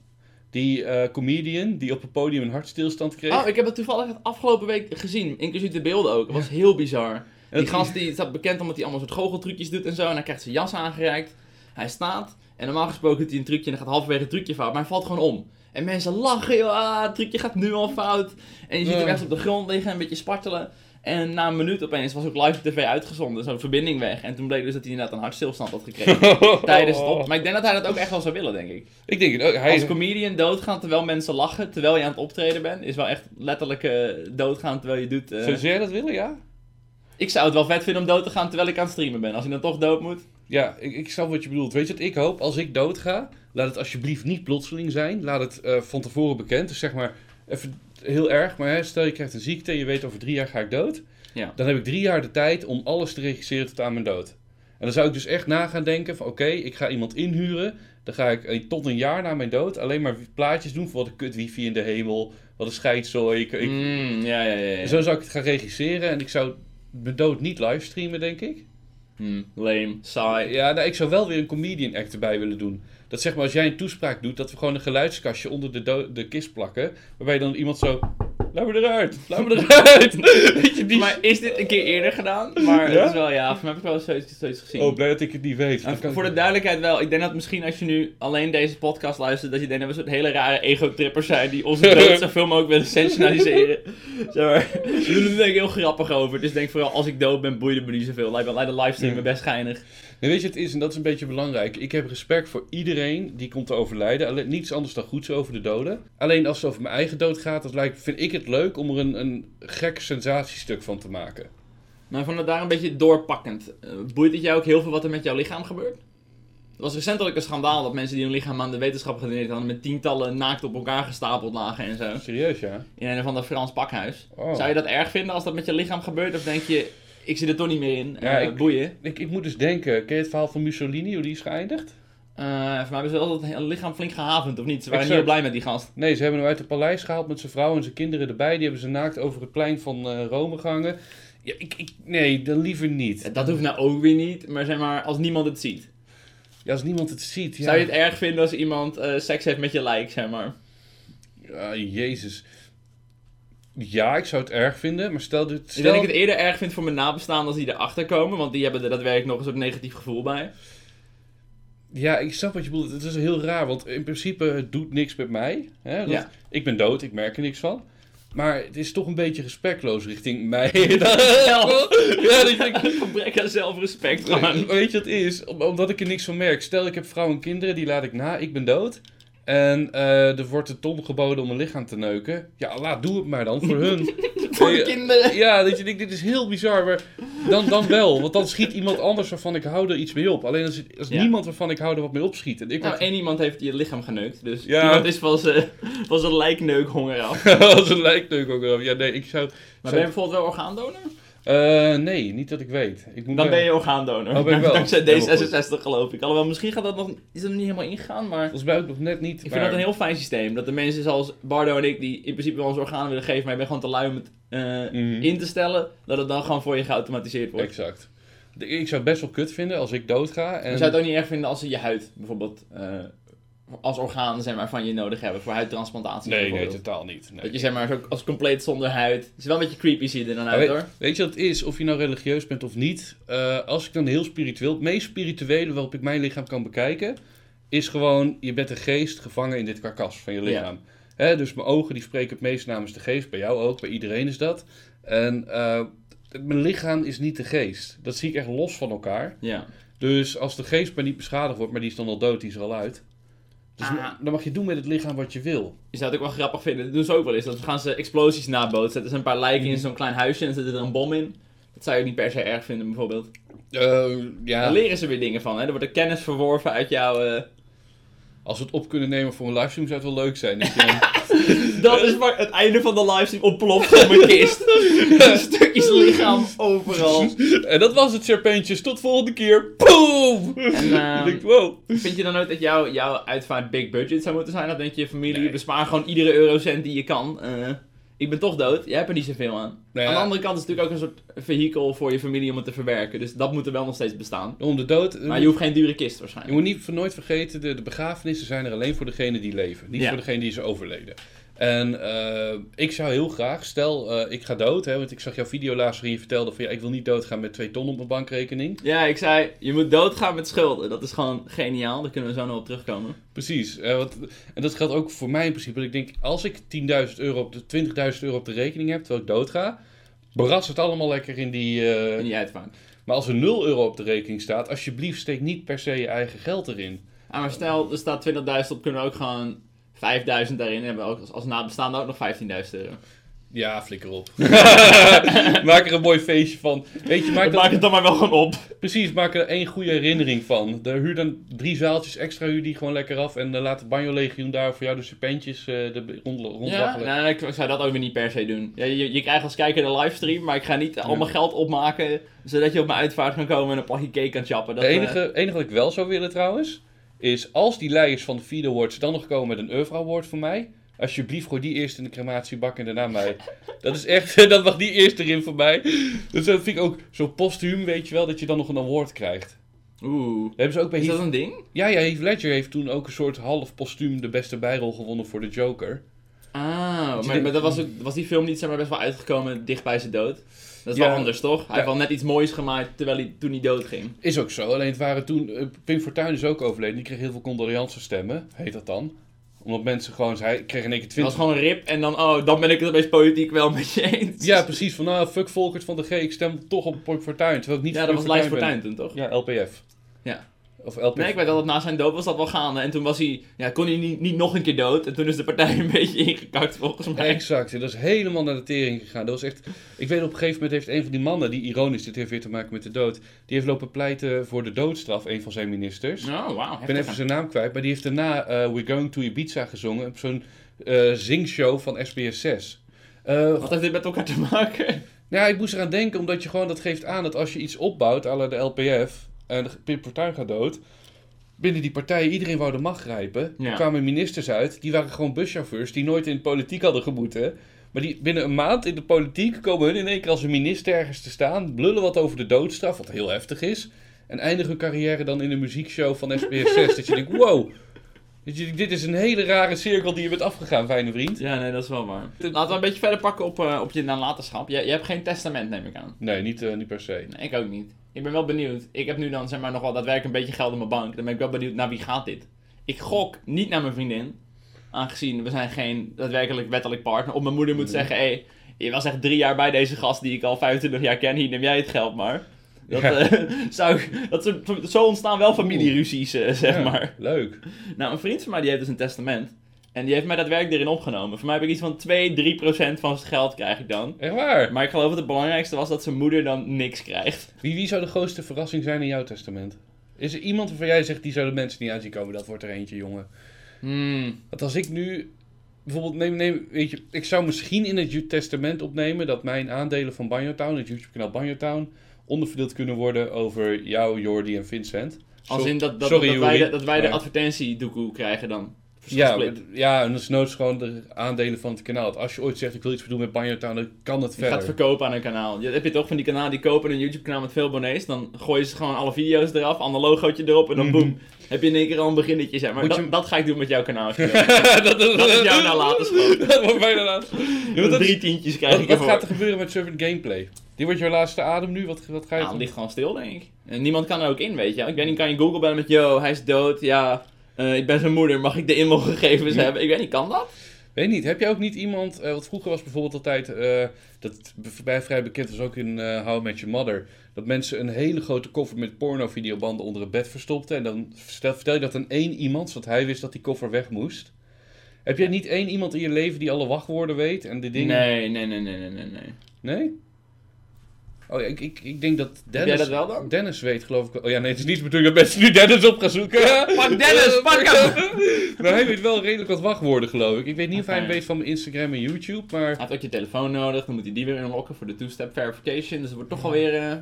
S1: Die eh, comedian die op het podium een hartstilstand kreeg.
S2: Oh, ik heb het toevallig het afgelopen week gezien, inclusief de beelden ook. Het was heel bizar.
S1: En
S2: Die gast die staat bekend omdat hij allemaal soort goocheltrucjes doet en zo. En hij krijgt zijn jas aangereikt. Hij staat. En normaal gesproken doet hij een trucje en dan gaat halverwege het trucje fout. Maar hij valt gewoon om. En mensen lachen, joh. Ah, het trucje gaat nu al fout. En je ziet hem echt op de grond liggen, een beetje spartelen. En na een minuut opeens was ook live op tv uitgezonden. Zo'n verbinding weg. En toen bleek dus dat hij inderdaad een hartstilstand had gekregen. [LAUGHS] tijdens het op. Maar ik denk dat hij dat ook echt wel zou willen, denk ik.
S1: Ik denk het ook. Hij,
S2: Als comedian doodgaan terwijl mensen lachen, terwijl je aan het optreden bent, is wel echt letterlijk eh, doodgaan terwijl je doet. eh,
S1: Zou jij dat willen, ja?
S2: Ik zou het wel vet vinden om dood te gaan terwijl ik aan het streamen ben. Als je dan toch dood moet.
S1: Ja, ik, ik snap wat je bedoelt. Weet je wat ik hoop? Als ik doodga, laat het alsjeblieft niet plotseling zijn. Laat het eh, van tevoren bekend. Dus zeg maar, even heel erg, maar hè, stel je krijgt een ziekte en je weet over drie jaar ga ik dood.
S2: Ja.
S1: Dan heb ik drie jaar de tijd om alles te regisseren tot aan mijn dood. En dan zou ik dus echt na gaan denken van oké, ik ga iemand inhuren. Dan ga ik tot een jaar na mijn dood alleen maar plaatjes doen voor wat een kut wifi in de hemel. Wat een scheidzooi. Ik, ik-
S2: Mm, ja, ja, ja. ja.
S1: Zo zou ik het gaan regisseren en ik zou mijn dood niet livestreamen, denk ik.
S2: Hmm, lame, saai.
S1: Ja, nou, ik zou wel weer een comedian act erbij willen doen. Dat zeg maar, als jij een toespraak doet, dat we gewoon een geluidskastje onder de, de kist plakken. Waarbij dan iemand zo. Laat me eruit! Laat me eruit! [LAUGHS] Weet je, die...
S2: Maar is dit een keer eerder gedaan? Maar
S1: Ja?
S2: het is wel, ja, voor mij heb ik wel zoiets, zoiets gezien.
S1: Oh, blij dat ik het niet weet.
S2: Voor de duidelijkheid wel, ik denk dat misschien als je nu alleen deze podcast luistert, dat je denkt dat we een soort hele rare ego-trippers zijn die onze [LAUGHS] dood zoveel mogelijk willen sensationaliseren. [LAUGHS] Zeg maar, we doen er denk ik heel grappig over. Dus denk vooral als ik dood ben, boeide me niet zoveel. Lijkt me de livestream me best geinig.
S1: Nee, weet je, het is, en dat is een beetje belangrijk. Ik heb respect voor iedereen die komt te overlijden. Alleen, niets anders dan goeds over de doden. Alleen als het over mijn eigen dood gaat, dat lijkt, vind ik het leuk om er een, een gek sensatiestuk van te maken.
S2: Maar van het daar een beetje doorpakkend. eh, boeit het jou ook heel veel wat er met jouw lichaam gebeurt? Het was recentelijk een schandaal dat mensen die hun lichaam aan de wetenschap gedoneerd hadden met tientallen naakt op elkaar gestapeld lagen en zo.
S1: Serieus, ja?
S2: In een of ander Frans pakhuis.
S1: Oh.
S2: Zou je dat erg vinden als dat met je lichaam gebeurt? Of denk je, ik zit er toch niet meer in,
S1: Ja,
S2: eh,
S1: ik-
S2: boeien?
S1: Ik, ik moet dus denken, ken je het verhaal van Mussolini, hoe die is geëindigd?
S2: Voor mij hebben ze wel dat lichaam flink gehavend, of niet? Ze waren niet heel blij met die gast.
S1: Nee, ze hebben hem uit het paleis gehaald met zijn vrouw en zijn kinderen erbij. Die hebben ze naakt over het plein van eh, Rome gehangen. Ja, ik, ik, nee, dan liever niet.
S2: Dat hoeft nou ook weer niet, maar zeg maar, als niemand het ziet.
S1: Ja, als niemand het ziet. Ja.
S2: Zou je het erg vinden als iemand seks heeft met je lijk, zeg maar?
S1: Ja, jezus. Ja, ik zou het erg vinden, maar stel dit...
S2: Ik
S1: Stel...
S2: denk dat ik het eerder erg vind voor mijn nabestaanden als die erachter komen, want die hebben er daadwerkelijk nog een soort negatief gevoel bij.
S1: Ja, ik snap wat je bedoelt. Het is heel raar, want in principe het doet niks met mij. Hè? Dat-
S2: Ja.
S1: Ik ben dood, ik merk er niks van. Maar het is toch een beetje respectloos richting mij. [LAUGHS] [LAUGHS] ja, dat ik denk, [LAUGHS]
S2: Gebrek aan zelfrespect.
S1: Weet je wat het is? Om- omdat ik er niks van merk. Stel, ik heb vrouw en kinderen, die laat ik na, ik ben dood. En eh, er wordt een ton geboden om een lichaam te neuken. Ja, laat, doe het maar dan, voor hun. [LAUGHS]
S2: Voor
S1: Ja,
S2: kinderen.
S1: Ja, dat je denkt, dit is heel bizar, maar dan, dan wel. Want dan schiet iemand anders waarvan ik hou er iets mee op. Alleen als, als
S2: Ja.
S1: niemand waarvan ik hou er wat mee opschiet. En ik
S2: Nou,
S1: word
S2: één iemand heeft je lichaam geneukt, dus
S1: Ja.
S2: iemand is van zijn, van zijn lijkneukhonger af.
S1: als een lijkneuk ook wel. Ja, nee, ik zou...
S2: Maar
S1: zou-
S2: ben je bijvoorbeeld wel orgaandonor?
S1: Eh, nee, niet dat ik weet. Ik moet
S2: Dan ben je orgaandonor.
S1: Oh, ben ik [LAUGHS] wel.
S2: Dankzij
S1: Helemaal
S2: D66 geloof ik. Alhoewel, misschien gaat dat nog, is dat nog niet helemaal ingegaan, maar...
S1: Volgens mij ook nog net niet.
S2: Ik vind dat een heel fijn systeem. Dat de mensen zoals Bardo en ik, die in principe wel ons organen willen geven, maar je bent gewoon te lui om het eh,
S1: Mhm.
S2: in te stellen, dat het dan gewoon voor je geautomatiseerd wordt.
S1: Exact. Ik zou het best wel kut vinden als ik doodga. En...
S2: Je zou het ook niet erg vinden als ze je huid bijvoorbeeld eh, als orgaan zeg maar, van je nodig hebben voor huidtransplantatie.
S1: Nee, nee, totaal niet. Nee.
S2: Dat je zeg maar zo als compleet zonder huid. Het is wel een beetje creepy zie je er dan uit
S1: weet,
S2: hoor.
S1: weet je wat het is? Of je nou religieus bent of niet. eh, als ik dan heel spiritueel... Het meest spirituele waarop ik mijn lichaam kan bekijken... is gewoon, je bent een geest gevangen in dit karkas van je lichaam. Hè, dus mijn ogen die spreken het meest namens de geest. Bij jou ook, bij iedereen is dat. En eh, mijn lichaam is niet de geest. Dat zie ik echt los van elkaar.
S2: Ja.
S1: Dus als de geest maar niet beschadigd wordt, maar die is dan al dood, die is er al uit. Dus
S2: Ah.
S1: dan mag je doen met het lichaam wat je wil.
S2: Je zou het ook wel grappig vinden. Dat doen ze ook wel eens. Dan gaan ze explosies nabootsen. Zetten ze een paar lijken
S1: Mhm.
S2: in zo'n klein huisje en zetten er een bom in. Dat zou je niet per se erg vinden bijvoorbeeld.
S1: Eh, ja,
S2: Daar leren ze weer dingen van. Hè? Er wordt er kennis verworven uit jouw... eh,
S1: als we het op kunnen nemen voor een livestream zou het wel leuk zijn. Dat je, [LAUGHS]
S2: Dat is maar het einde van de livestream ontploft op mijn kist. [LAUGHS] [LAUGHS] Stukjes lichaam overal.
S1: en dat was het, serpentjes. Tot volgende keer. Boom!
S2: En, [LAUGHS] ehm,
S1: Ik denk, wow.
S2: Vind je dan ook dat jouw, jouw uitvaart big budget zou moeten zijn? Dat denk je familie,
S1: Nee.
S2: bespaar gewoon iedere eurocent die je kan. Eh, ik ben toch dood, jij hebt er niet zoveel aan.
S1: Nou ja,
S2: Aan de andere kant is het natuurlijk ook een soort vehikel voor je familie om het te verwerken. Dus dat moet er wel nog steeds bestaan.
S1: om de dood.
S2: Maar je hoeft geen dure kist
S1: Je
S2: waarschijnlijk.
S1: moet niet voor nooit vergeten, de, de begrafenissen zijn er alleen voor degenen die leven. Niet
S2: Ja.
S1: voor degenen die zijn overleden. En eh, ik zou heel graag, stel eh, ik ga dood, hè, want ik zag jouw video laatst waarin je vertelde van ja, ik wil niet doodgaan met twee ton op mijn bankrekening.
S2: Ja, ik zei, je moet doodgaan met schulden. Dat is gewoon geniaal, daar kunnen we zo nog op terugkomen.
S1: Precies. eh, want, en dat geldt ook voor mij in principe. Ik denk, als ik 10.000 euro op de 20.000 euro op de rekening heb terwijl ik doodga, beras het allemaal lekker in die.
S2: In die uitvaart.
S1: Maar als er 0 euro op de rekening staat, alsjeblieft steek niet per se je eigen geld erin.
S2: Ah, maar stel, er staat 20.000 op, kunnen we ook gewoon 5.000 daarin hebben. Ook als, als nabestaande ook nog 15.000 euro.
S1: Ja, flikker op. [LAUGHS] maak er een mooi feestje van. Weet je, maak,
S2: Maak, het dan maar wel gewoon op.
S1: precies, maak er één goede herinnering van. De, huur dan drie zaaltjes extra, huur die gewoon lekker af. En dan laat het Banjo Legioen daar voor jou de serpentjes eh de rond,
S2: Ja, nee, ik zou dat ook weer niet per se doen. Ja, je, je krijgt als kijker de livestream, maar ik ga niet allemaal geld opmaken zodat je op mijn uitvaart kan komen en een plakje cake kan chappen. Dat,
S1: Het
S2: eh,
S1: enige, enige wat ik wel zou willen trouwens, is als die leiders van de Feed Awards dan nog komen met een Oeuvre Award voor mij, alsjeblieft gooi die eerst in de crematiebak en daarna mij. Dat is echt, [LAUGHS] dat mag die eerst erin voor mij. Dus dat vind ik ook zo postuum, weet je wel, dat je dan nog een award krijgt.
S2: Oeh.
S1: Dat hebben ze ook bij
S2: Is
S1: Heath...
S2: dat een ding?
S1: Ja, ja, Heath Ledger heeft toen ook een soort half postuum de beste bijrol gewonnen voor de Joker.
S2: Ah,
S1: je
S2: maar, dat was, ook- was die film niet zeg maar, best wel uitgekomen dicht bij zijn dood? Dat is
S1: Ja.
S2: wel anders, toch? Hij
S1: Ja.
S2: heeft wel net iets moois gemaakt terwijl hij toen hij dood ging.
S1: Is ook zo, alleen het waren toen... eh, Pim Fortuyn is ook overleden, die kreeg heel veel condoleance stemmen, heet dat dan. Omdat mensen gewoon... Hij kreeg in één keer
S2: Het was
S1: 20...
S2: gewoon een rip en dan, oh, dan ben ik het opeens politiek wel met je eens.
S1: Ja, precies. Van nou, fuck Volkert van de G, ik stem toch op Pim Fortuyn. Terwijl ik niet
S2: Ja, dat was Lijst
S1: Fortuyn
S2: toen, toch?
S1: Ja, LPF. Of LP...
S2: Nee, ik weet dat na zijn dood was dat wel gaande. En toen was hij, ja, kon hij niet, niet nog een keer dood. En toen is de partij [LAUGHS] een beetje ingekakt volgens mij.
S1: Exact, dat is helemaal naar de tering gegaan. Dat was echt... Ik weet op een gegeven moment heeft een van die mannen, die ironisch, dit heeft weer te maken met de dood, die heeft lopen pleiten voor de doodstraf, een van zijn ministers.
S2: Oh, wauw.
S1: Ik ben even zijn naam kwijt, maar die heeft daarna eh, We're Going to Ibiza gezongen op zo'n eh zingshow van SBS 6. Eh,
S2: Wat heeft dit met elkaar te maken?
S1: ja, ik moest eraan denken, omdat je gewoon, dat geeft aan dat als je iets opbouwt, à la de LPF, en de partij gaat dood, binnen die partijen, iedereen wou de macht grijpen.
S2: Ja.
S1: Er kwamen ministers uit, die waren gewoon buschauffeurs, die nooit in de politiek hadden gemoeten. Maar die binnen een maand in de politiek komen hun in één keer als een minister ergens te staan, blullen wat over de doodstraf, wat heel heftig is. En eindigen hun carrière dan in een muziekshow van SBS 6. [LAUGHS] dat je denkt, wow, dit is- dit is een hele rare cirkel die je bent afgegaan, fijne vriend.
S2: Ja, nee, dat is wel waar. Laten we een beetje verder pakken op, eh, op je nalatenschap. Je, je hebt geen testament, neem ik aan.
S1: Nee, niet, eh, niet per se.
S2: Nee, ik ook niet. Ik ben wel benieuwd. Ik heb nu dan zeg maar nog wel daadwerkelijk een beetje geld op mijn bank. Dan ben ik wel benieuwd naar wie gaat dit. Ik gok niet naar mijn vriendin. Aangezien we zijn geen daadwerkelijk wettelijk partner. Of mijn moeder moet
S1: Nee.
S2: zeggen, hé, hey, je was echt drie jaar bij deze gast die ik al 25 jaar ken. Hier neem jij het geld maar. Dat,
S1: Ja.
S2: eh, [LAUGHS] zou, dat, zo- ontstaan wel familieruzies, eh, zeg
S1: Ja,
S2: maar.
S1: Leuk.
S2: Nou, een vriend van mij die heeft dus een testament. En die heeft mij daadwerkelijk erin opgenomen. Voor mij heb ik iets van 2, 3 procent van zijn geld krijg ik dan.
S1: Echt waar.
S2: Maar ik geloof dat het belangrijkste was dat zijn moeder dan niks krijgt.
S1: Wie, wie zou de grootste verrassing zijn in jouw testament? Is er iemand waarvan jij zegt, die zou de mensen niet aanzien komen? Dat wordt er eentje, jongen.
S2: Hmm.
S1: Want als ik nu... Bijvoorbeeld, neem, neem, weet je, ik zou misschien in het testament opnemen dat mijn aandelen van Banjotown, het YouTube-kanaal Banjotown, onderverdeeld kunnen worden over jou, Jordi en Vincent.
S2: Als in dat, dat,
S1: sorry,
S2: dat, wij, de, dat wij de krijgen dan.
S1: Ja, ja, en desnoods gewoon de aandelen van het kanaal. Als je ooit zegt, ik wil iets doen met Banjotown, dan kan het
S2: Je
S1: verder.
S2: gaat verkopen aan een kanaal. Je, heb je toch van die kanalen die kopen een YouTube kanaal met veel abonnees. Dan gooien ze gewoon alle video's eraf, ander logootje erop en dan
S1: Mhm.
S2: boem. Heb je in één keer al een beginnetje, zeg maar. Dat,
S1: je-
S2: dat ga ik doen met jouw kanaal. [LAUGHS]
S1: dat,
S2: Dat is jouw [LAUGHS]
S1: dat wordt nalatenschap. Ja, want dat
S2: Drie tientjes krijg
S1: Wat,
S2: ik
S1: wat
S2: ervoor.
S1: gaat er gebeuren met Servant Gameplay? Die wordt jouw laatste adem nu? Wat, wat ga je doen?
S2: ligt gewoon stil, denk ik. En niemand kan er ook in, weet je. Ik weet niet, kan je Google bellen met, yo, hij is dood, ja, eh, ik ben zijn moeder, mag ik de inloggegevens
S1: Ja.
S2: hebben? Ik weet niet, kan dat?
S1: Weet niet, heb jij ook niet iemand, eh wat vroeger was bijvoorbeeld altijd, eh, dat mij vrij bekend was ook in eh How I Met Your Mother, dat mensen een hele grote koffer met porno-videobanden onder het bed verstopten en dan vertel, vertel je dat aan één iemand, zodat hij wist dat die koffer weg moest. Heb jij niet één iemand in je leven die alle wachtwoorden weet en de dingen...
S2: Nee, nee, nee, nee, nee, nee. nee.
S1: Oh ja, ik, ik, ik denk dat Dennis...
S2: jij dat wel dan?
S1: Dennis weet geloof ik. Oh ja, nee, het is niet bedoeling dat mensen nu Dennis op gaan zoeken.
S2: Pak Dennis, pak hem!
S1: maar hij weet wel redelijk wat wachtwoorden geloof ik. Ik weet niet of hij weet van mijn Instagram en YouTube, maar...
S2: Hij heeft ook je telefoon nodig, dan moet hij die weer inloggen voor de two-step verification. Dus het wordt toch wel weer...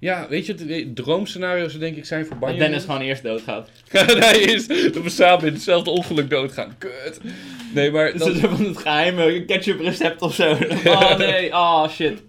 S2: eh.
S1: Ja, weet je, de droomscenario's denk ik zijn voor
S2: dat
S1: Banjo.
S2: Dennis gewoon eerst doodgaat. [LAUGHS]
S1: hij is dat we samen in hetzelfde ongeluk doodgaan. Kut. Nee, maar
S2: dat is van het geheime ketchup recept of zo. [LAUGHS] Oh nee, oh shit.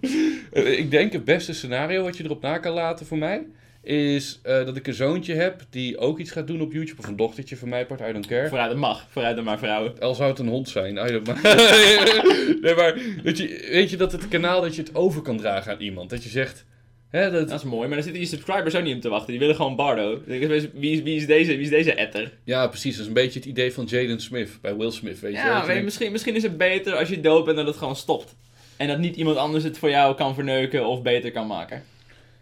S1: eh, ik denk het beste scenario wat je erop na kan laten voor mij... is eh, dat ik een zoontje heb die ook iets gaat doen op YouTube. Of een dochtertje van mij, part, I don't care.
S2: Vooruit, dat mag. Vooruit dan maar vrouwen.
S1: Al zou het een hond zijn. I don't [LAUGHS] nee, maar weet je, weet je dat het kanaal dat je het over kan dragen aan iemand. Dat je zegt... Hè, dat,
S2: Dat is mooi, maar dan zitten je subscribers ook niet op te wachten. Die willen gewoon Bardo. Wie is, wie is deze, wie is deze etter?
S1: Ja, precies. Dat is een beetje het idee van Jaden Smith bij Will Smith. Weet.
S2: Ja,
S1: je
S2: weet je,
S1: denkt,
S2: misschien, misschien is het beter als je dood bent en dat het gewoon stopt. En dat niet iemand anders het voor jou kan verneuken of beter kan maken.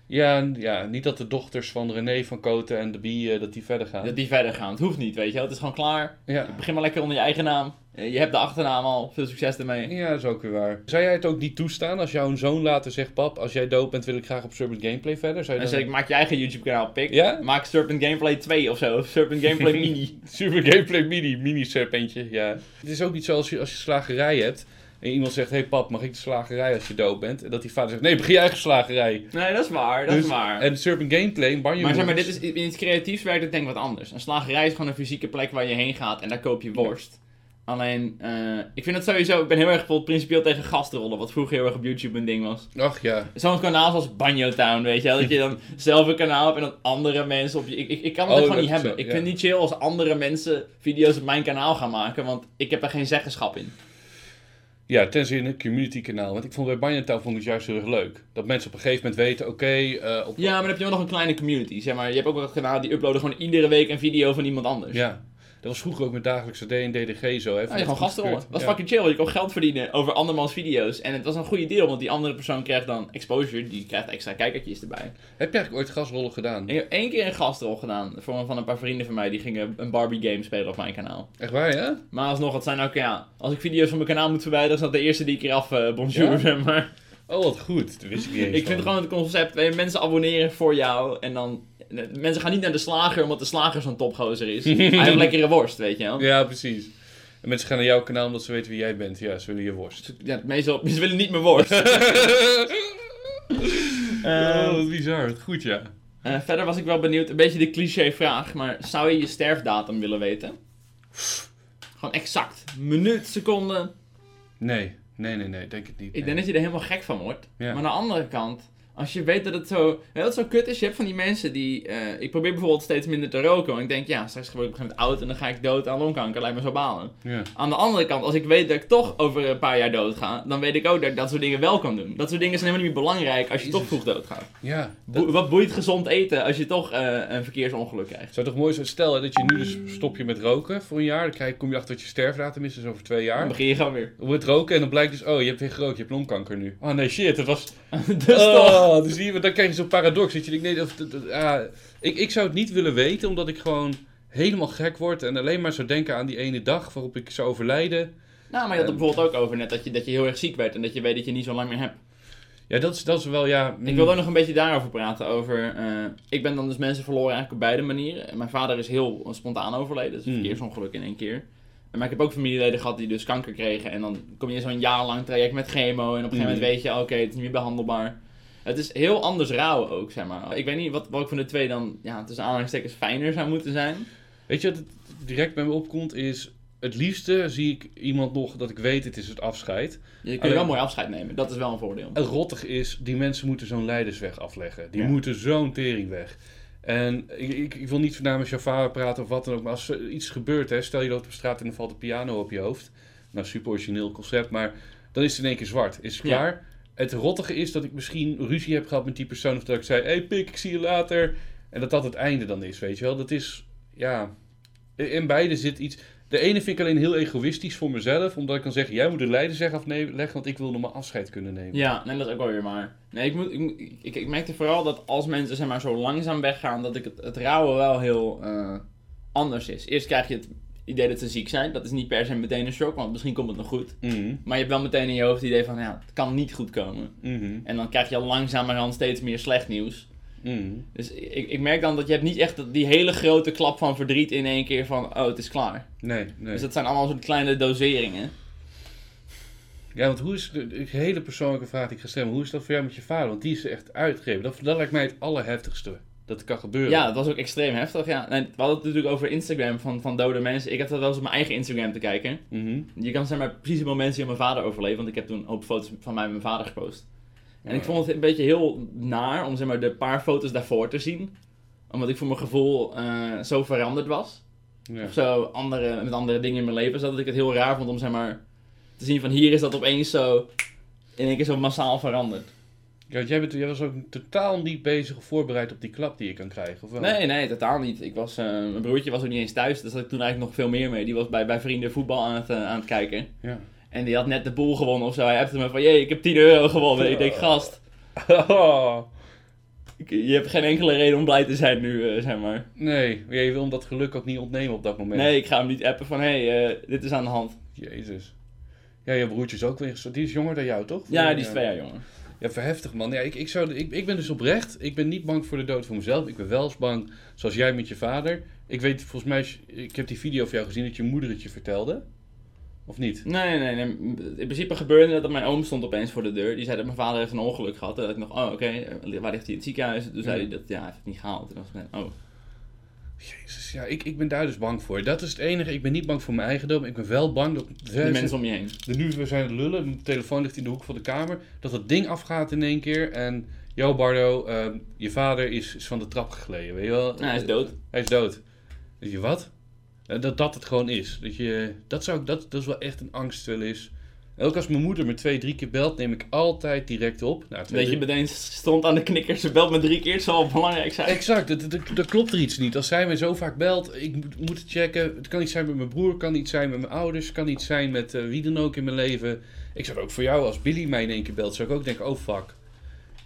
S1: Ja, ja, niet dat de dochters van René van Koten en de Bie, eh, dat die verder gaan.
S2: Dat die verder gaan. Het hoeft niet, weet je wel. Het is gewoon klaar.
S1: Ja.
S2: Begin maar lekker onder je eigen naam. Eh, Je hebt de achternaam al. Veel succes ermee.
S1: ja, dat is ook weer waar. Zou jij het ook niet toestaan als jouw zoon later zegt... Pap, als jij dood bent wil ik graag op Serpent Gameplay verder? Zou je
S2: Dan
S1: dan...
S2: zeg ik, maak je eigen YouTube kanaal, pik.
S1: Ja?
S2: Maak Serpent Gameplay 2 of zo. Of Serpent Gameplay [LAUGHS] Mini.
S1: Super Gameplay Mini, mini serpentje, ja. Het is ook niet zo als je, als je slagerij hebt... En iemand zegt, hey pap, mag ik de slagerij als je dood bent? En dat die vader zegt, nee, begin je eigen slagerij.
S2: Nee, dat is waar. Dat
S1: Dus-
S2: is waar.
S1: En Serpent Gameplay, een banjo
S2: Maar zeg maar, dit is, in het creatiefs werkt het denk ik wat anders. Een slagerij is gewoon een fysieke plek waar je heen gaat en daar koop je worst. Alleen, eh, ik vind het sowieso, ik ben heel erg bijvoorbeeld principieel tegen gastrollen, wat vroeger heel erg op YouTube een ding was.
S1: Ach ja.
S2: Zo'n kanaal zoals Banjo Town, weet je wel, dat je dan [LAUGHS] zelf een kanaal hebt en dat andere mensen op je... Ik, ik, ik kan het
S1: Oh,
S2: gewoon
S1: dat
S2: niet
S1: is
S2: hebben.
S1: zo,
S2: ik
S1: ja.
S2: vind het niet chill als andere mensen video's op mijn kanaal gaan maken, want ik heb er geen zeggenschap in.
S1: Ja, tenzij in een community kanaal. Want ik vond bij Banjo vond ik het juist heel erg leuk. Dat mensen op een gegeven moment weten, oké... eh, op...
S2: Ja, maar dan heb je wel nog een kleine community, zeg maar. Je hebt ook wel een kanaal die uploaden gewoon iedere week een video van iemand anders.
S1: Ja. Dat was vroeger ook met dagelijkse D en DDG zo. Hè,
S2: Ja, je gewoon gastrollen. Dat was
S1: Ja.
S2: fucking chill. Je kon geld verdienen over andermans video's. En het was een goede deal, want die andere persoon krijgt dan exposure. Die krijgt extra kijkertjes erbij.
S1: Heb je eigenlijk ooit gasrollen gedaan?
S2: Ik heb één keer een gastrol gedaan voor, van een paar vrienden van mij. Die gingen een Barbie game spelen op mijn kanaal.
S1: Echt waar, ja?
S2: Maar alsnog, het zijn ook, ja... Als ik video's van mijn kanaal moet verwijderen, is dat de eerste die ik keer af eh bonjour,
S1: Ja?
S2: zeg maar.
S1: Oh, wat goed. Dat wist ik niet eens
S2: Ik vind gewoon het concept, je, mensen abonneren voor jou en dan... Mensen gaan niet naar de slager omdat de slager zo'n topgozer is. [LAUGHS] Hij heeft lekkere worst, weet je wel.
S1: Ja, precies. En mensen gaan naar jouw kanaal omdat ze weten wie jij bent. Ja, ze willen je worst.
S2: Ja, meestal, [LAUGHS] ze willen niet mijn worst. [LAUGHS]
S1: oh, wat bizar. Goed, ja.
S2: Eh, verder was ik wel benieuwd, een beetje de cliché vraag, maar zou je je sterfdatum willen weten? Gewoon exact. Minuut, seconde.
S1: Nee, nee, nee, nee. Denk het niet.
S2: Ik
S1: nee.
S2: denk dat je er helemaal gek van wordt.
S1: Ja.
S2: Maar aan de andere kant, als je weet dat het zo, wat zo kut is, je hebt van die mensen die, eh, ik probeer bijvoorbeeld steeds minder te roken, want ik denk, ja, straks word ik op een gegeven moment oud en dan ga ik dood aan longkanker, lijkt me zo balen.
S1: Ja.
S2: Aan de andere kant, als ik weet dat ik toch over een paar jaar dood ga, dan weet ik ook dat ik dat soort dingen wel kan doen. Dat soort dingen zijn helemaal niet meer belangrijk als je toch vroeg doodgaat.
S1: Ja.
S2: Boe- wat boeit gezond eten als je toch eh, een verkeersongeluk krijgt?
S1: Het zou toch mooi zijn, stel hè, dat je nu dus stop je met roken voor een jaar, dan krijg, kom je achter dat je sterfdatum is, dus over twee
S2: Dan
S1: jaar.
S2: begin je gewoon weer.
S1: Dan wordt het roken en dan blijkt dus, oh, je hebt weer gerookt, je hebt longkanker nu. Oh nee, shit, [LAUGHS] dat was...
S2: dus toch.
S1: Oh, dus zie je, dan krijg je zo'n paradox, dat je denkt, nee, ik, ik zou het niet willen weten, omdat ik gewoon helemaal gek word en alleen maar zou denken aan die ene dag waarop ik zou overlijden.
S2: Nou, maar je had het bijvoorbeeld ook over net dat je, dat je heel erg ziek werd en dat je weet dat je niet zo lang meer hebt.
S1: Ja, dat is, dat is wel, ja... mm,
S2: Ik wil ook nog een beetje daarover praten. Over, eh, ik ben dan dus mensen verloren eigenlijk op beide manieren. Mijn vader is heel spontaan overleden, dus een
S1: Mm.
S2: verkeersongeluk in één keer. Maar ik heb ook familieleden gehad die dus kanker kregen. En dan kom je in zo'n jaar lang traject met chemo. En op een gegeven moment
S1: Mm.
S2: weet je, oké, het is niet meer behandelbaar. Het is heel anders rouw ook, zeg maar. Ik weet niet wat, welk van de twee dan, ja, tussen aanhalingstekens fijner zou moeten zijn.
S1: Weet je wat het direct bij me opkomt, is... Het liefste zie ik iemand nog dat ik weet, het is het afscheid.
S2: Je kunt
S1: Alleen-
S2: wel mooi afscheid nemen, dat is wel een voordeel.
S1: Het rottig is, die mensen moeten zo'n leidersweg afleggen. Die
S2: Ja.
S1: moeten zo'n tering weg. En ik, ik, ik wil niet namens jouw vader praten of wat dan ook, maar als er iets gebeurt, hè, stel je loopt op straat en dan valt de piano op je hoofd. Nou, super origineel concept, maar dan is het in één keer zwart. Is het
S2: Ja.
S1: klaar? Het rottige is dat ik misschien ruzie heb gehad met die persoon of dat ik zei, hey pik, ik zie je later. En dat dat het einde dan is, weet je wel. Dat is, ja, in beide zit iets... De ene vind ik alleen heel egoïstisch voor mezelf, omdat ik kan zeggen, jij moet de leidersweg afleggen, want ik wil nog maar afscheid kunnen nemen.
S2: Ja, nee, dat is ook wel weer maar. Nee, ik, moet, ik, ik, ik merkte vooral dat als mensen zeg maar, zo langzaam weggaan, dat ik het, het rouwen wel heel eh, anders is. Eerst krijg je het idee dat ze ziek zijn. Dat is niet per se meteen een shock, want misschien komt het nog goed.
S1: Mhm,
S2: Maar je hebt wel meteen in je hoofd het idee van, ja, het kan niet goed komen.
S1: mhm,
S2: En dan krijg je al langzamerhand steeds meer slecht nieuws.
S1: mhm.
S2: Dus ik, ik merk dan dat je hebt niet echt die hele grote klap van verdriet in één keer van, oh, het is klaar.
S1: Nee, nee.
S2: Dus dat zijn allemaal soort kleine doseringen.
S1: Ja, want hoe is de, de hele persoonlijke vraag die ik ga stellen, hoe is dat voor jou met je vader? Want die is echt uitgegeven. Dat, dat lijkt mij het allerheftigste dat kan gebeuren.
S2: Ja, dat was ook extreem heftig. Ja. En we hadden het natuurlijk over Instagram van, van dode mensen. Ik heb dat wel eens op mijn eigen Instagram te kijken.
S1: Mhm.
S2: Je kan zeg maar precies het moment zien dat mijn vader overleed. Want ik heb toen een hoop foto's van mij en mijn vader gepost. En ik vond het een beetje heel naar om zeg maar, de paar foto's daarvoor te zien. Omdat ik voor mijn gevoel eh, zo veranderd was.
S1: Ja.
S2: Of zo andere, met andere dingen in mijn leven zat. Dat ik het heel raar vond om zeg maar, te zien van hier is dat opeens zo in één keer zo massaal veranderd.
S1: Ja, jij, bent, jij was ook totaal niet bezig of voorbereid op die klap die je kan krijgen, of wel?
S2: Nee, nee, totaal niet. Ik was, eh, mijn broertje was ook niet eens thuis, dus had ik toen eigenlijk nog veel meer mee. Die was bij, bij vrienden voetbal aan het, eh, aan het kijken.
S1: Ja.
S2: En die had net de boel gewonnen of zo. Hij appte me van, jee, ik heb 10 euro gewonnen. Ik denk, gast, [LAUGHS] ik- je hebt geen enkele reden om blij te zijn nu, eh, zeg maar.
S1: nee, je wil hem dat geluk ook niet ontnemen op dat moment.
S2: Nee, ik ga hem niet appen van, hé, hey, dit is aan de hand.
S1: Jezus. Ja, je broertje is ook weer... Die is jonger dan jou, toch?
S2: Ja, die is twee jaar jonger.
S1: Ja, verheftig man. Ja, ik, ik, zou, ik, ik ben dus oprecht. Ik ben niet bang voor de dood van mezelf. Ik ben wel eens bang, zoals jij met je vader. Ik weet, volgens mij, ik heb die video van jou gezien dat je moeder het je vertelde. Of niet?
S2: Nee, nee, nee. In principe gebeurde het dat mijn oom stond opeens voor de deur. Die zei dat mijn vader heeft een ongeluk gehad. En dat ik nog, oh, oké, waar ligt hij in het ziekenhuis? Toen zei hij dat, ja, hij heeft het niet gehaald. Toen was ik, oh.
S1: Jezus, ja, ik, ik ben daar dus bang voor. Dat is het enige. Ik ben niet bang voor mijn eigendom. Ik ben wel bang dat...
S2: De mensen om je heen.
S1: De nu we zijn het lullen, de telefoon ligt in de hoek van de kamer, dat het ding afgaat in één keer en jou Bardo, ehm, je vader is, is van de trap gegleden, weet je wel?
S2: Nou, hij is dood.
S1: Hij is dood. Weet je wat? Eh, Dat dat het gewoon is. Dat, je, dat, zou ik, dat, dat is wel echt een angst wel eens. Ook als mijn moeder me twee, drie keer belt, neem ik altijd direct op. Nou, twee,
S2: Dat je meteen stond aan de knikker, ze belt me drie keer, het zal wel belangrijk zijn.
S1: Exact, dat, klopt er iets niet. Als zij me zo vaak belt, ik moet, het checken. Het kan niet zijn met mijn broer, het kan niet zijn met mijn ouders, het kan niet zijn met eh, wie dan ook in mijn leven. Ik zou ook voor jou, als Billy mij in één keer belt, zou ik ook denken, oh fuck.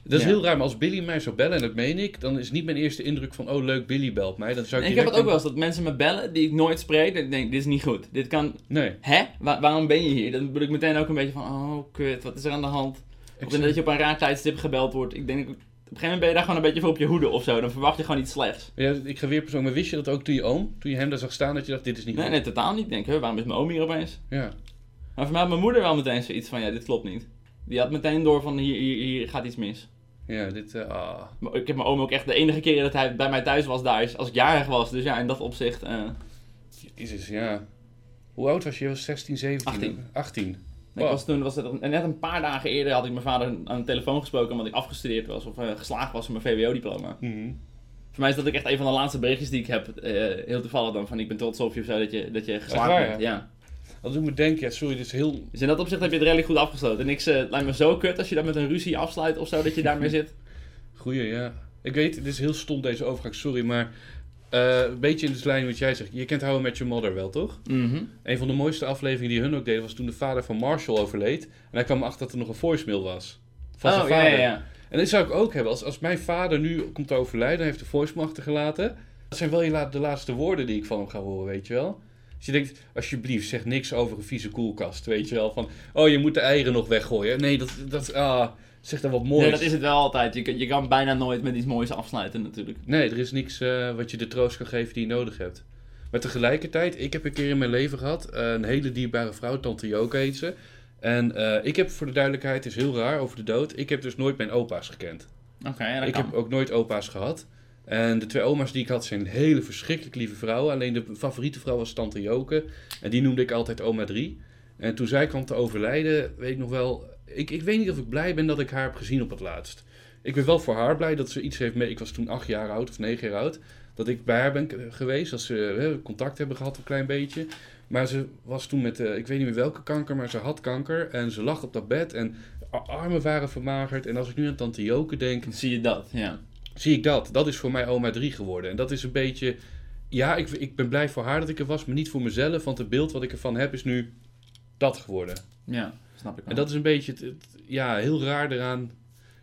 S1: Dat is
S2: Ja.
S1: heel raar, maar als Billy mij zou bellen, en dat meen ik, dan is niet mijn eerste indruk van, oh leuk, Billy belt mij. Dan zou ik,
S2: ik heb het ook wel eens, dat mensen me bellen die ik nooit spreek. Dat ik denk, dit is niet goed. Dit kan,
S1: Nee.
S2: hè? Wa- waarom ben je hier? Dan ben ik meteen ook een beetje van, oh kut, wat is er aan de hand? Of dat je op een raar tijdstip gebeld wordt. Ik denk, op een gegeven moment ben je daar gewoon een beetje voor op je hoede of zo. Dan verwacht je gewoon iets slechts.
S1: Ja, ik ga weer persoon, maar wist je dat ook toen je oom, toen je hem daar zag staan, dat je dacht, dit is niet
S2: Nee,
S1: goed?
S2: nee, totaal niet. Denk, huh, waarom is mijn oom hier opeens?
S1: Ja.
S2: Maar voor mij had mijn moeder wel meteen zoiets van, ja, dit klopt niet. Die had meteen door van, hier, hier, hier gaat iets mis.
S1: Ja, dit, eh, ah.
S2: Ik heb mijn oom ook echt de enige keer dat hij bij mij thuis was daar is als ik jarig was. Dus ja, in dat opzicht. eh,
S1: Jezus, ja. Hoe oud was je? Je was 16, 17?
S2: 18.
S1: 18.
S2: Ik was toen, was het net een paar dagen eerder, had ik mijn vader aan de telefoon gesproken omdat ik afgestudeerd was of eh, geslaagd was voor mijn VWO-diploma.
S1: Mhm.
S2: Voor mij is dat ook echt een van de laatste berichtjes die ik heb. heel toevallig dan van ik ben trots op je of zo dat je, dat je geslaagd bent. ja?
S1: Dat doet me denken, ja, sorry, dit is heel...
S2: Dus in dat opzicht heb je het redelijk goed afgesloten. Niks eh, lijkt me zo kut als je dat met een ruzie afsluit of zo dat je daarmee zit.
S1: Goeie, ja. Ik weet, het is heel stom deze overgang, sorry, maar... eh, een beetje in de lijn wat jij zegt. Je kent How I Met Your Mother wel, toch?
S2: Mhm.
S1: Een van de mooiste afleveringen die hun ook deden was toen de vader van Marshall overleed. En hij kwam erachter dat er nog een voicemail was. Van zijn
S2: Oh, ja,
S1: vader.
S2: ja, ja.
S1: En dit zou ik ook hebben. Als, als mijn vader nu komt te overlijden, heeft een voicemail achtergelaten. Dat zijn wel je la- de laatste woorden die ik van hem ga horen, weet je wel. Dus je denkt, alsjeblieft, zeg niks over een vieze koelkast, weet je wel. Van, oh, je moet de eieren nog weggooien. Nee, dat, dat ah, zeg dan wat moois.
S2: Nee, dat is het wel altijd. Je, kan- je kan bijna nooit met iets moois afsluiten natuurlijk.
S1: Nee, er is niks eh, wat je de troost kan geven die je nodig hebt. Maar tegelijkertijd, ik heb een keer in mijn leven gehad, eh, een hele dierbare vrouw, Tante Joke heet ze. En eh, ik heb voor de duidelijkheid, het is heel raar over de dood, ik heb dus nooit mijn opa's gekend.
S2: Oké, ja, dat
S1: ik
S2: kan.
S1: heb ook nooit opa's gehad. En de twee oma's die ik had zijn hele verschrikkelijk lieve vrouwen. Alleen de favoriete vrouw was Tante Joke. En die noemde ik altijd oma 3. En toen zij kwam te overlijden, weet ik nog wel... Ik, ik weet niet of ik blij ben dat ik haar heb gezien op het laatst. Ik ben wel voor haar blij dat ze iets heeft mee... Ik was toen acht jaar oud of negen jaar oud. Dat ik bij haar ben geweest. Dat ze contact hebben gehad een klein beetje. Maar ze was toen met, eh, ik weet niet meer welke kanker, maar ze had kanker. En ze lag op dat bed en armen waren vermagerd. En als ik nu aan Tante Joke denk,
S2: zie je dat, ja.
S1: Zie ik dat. Dat is voor mij oma 3 geworden. En dat is een beetje... Ja, ik, ik ben blij voor haar dat ik er was, maar niet voor mezelf. Want het beeld wat ik ervan heb is nu dat geworden.
S2: Ja, snap ik wel.
S1: En dat is een beetje het, het- ja, heel raar eraan.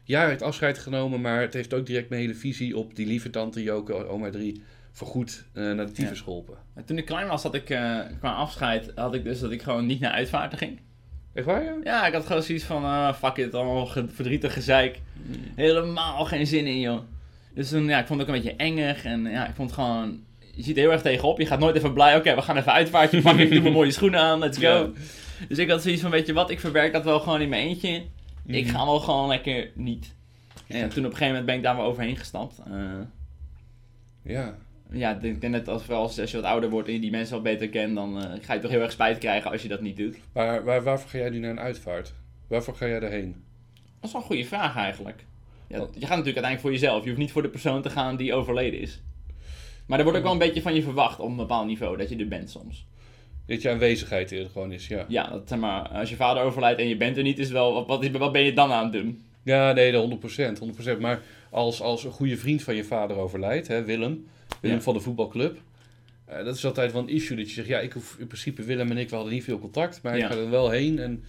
S1: Ja, heeft afscheid genomen, maar het heeft ook direct mijn hele visie op die lieve tante Joke, oma 3, voorgoed eh, naar de tyfus
S2: Ja.
S1: geholpen.
S2: Toen ik klein was, had ik eh, qua afscheid, had ik dus dat ik gewoon niet naar uitvaarten ging.
S1: Echt waar, ja?
S2: Ja, ik had gewoon zoiets van, ah, fuck it, allemaal ge- verdrietig gezeik. Helemaal geen zin in, joh. Dus toen, ja, ik vond het ook een beetje engig en ja, ik vond het gewoon... Je ziet er heel erg tegenop, je gaat nooit even blij, oké, we gaan even uitvaartje pakken, ik doe mijn mooie schoenen aan, let's go.
S1: Ja.
S2: Dus ik had zoiets van, weet je wat, ik verwerk dat wel gewoon in mijn eentje. Ik
S1: Mhm.
S2: ga wel gewoon lekker niet. En toen op een gegeven moment ben ik daar wel overheen gestapt. Eh,
S1: Ja.
S2: ja, ik denk net als, wel als, als je wat ouder wordt en je die mensen wat beter kent, dan eh, ga je toch heel erg spijt krijgen als je dat niet doet.
S1: Maar waar, waarvoor ga jij nu naar een uitvaart? Waarvoor ga jij daarheen?
S2: Dat is wel een goede vraag eigenlijk. Ja, je gaat natuurlijk uiteindelijk voor jezelf. Je hoeft niet voor de persoon te gaan die overleden is. Maar er wordt ook wel een beetje van je verwacht op een bepaald niveau dat je er bent soms.
S1: Dat je aanwezigheid er gewoon is, ja.
S2: Ja, dat, zeg maar, als je vader overlijdt en je bent er niet, is wel, wat, wat, wat ben je dan aan het doen?
S1: Ja, nee, de 100%. 100%. Maar als, als een goede vriend van je vader overlijdt, hè, Willem, Willem
S2: Ja.
S1: van de voetbalclub. eh, dat is altijd wel een issue dat je zegt, ja, ik hoef in principe Willem en ik, we hadden niet veel contact, maar
S2: Ja.
S1: ik ga er wel heen. En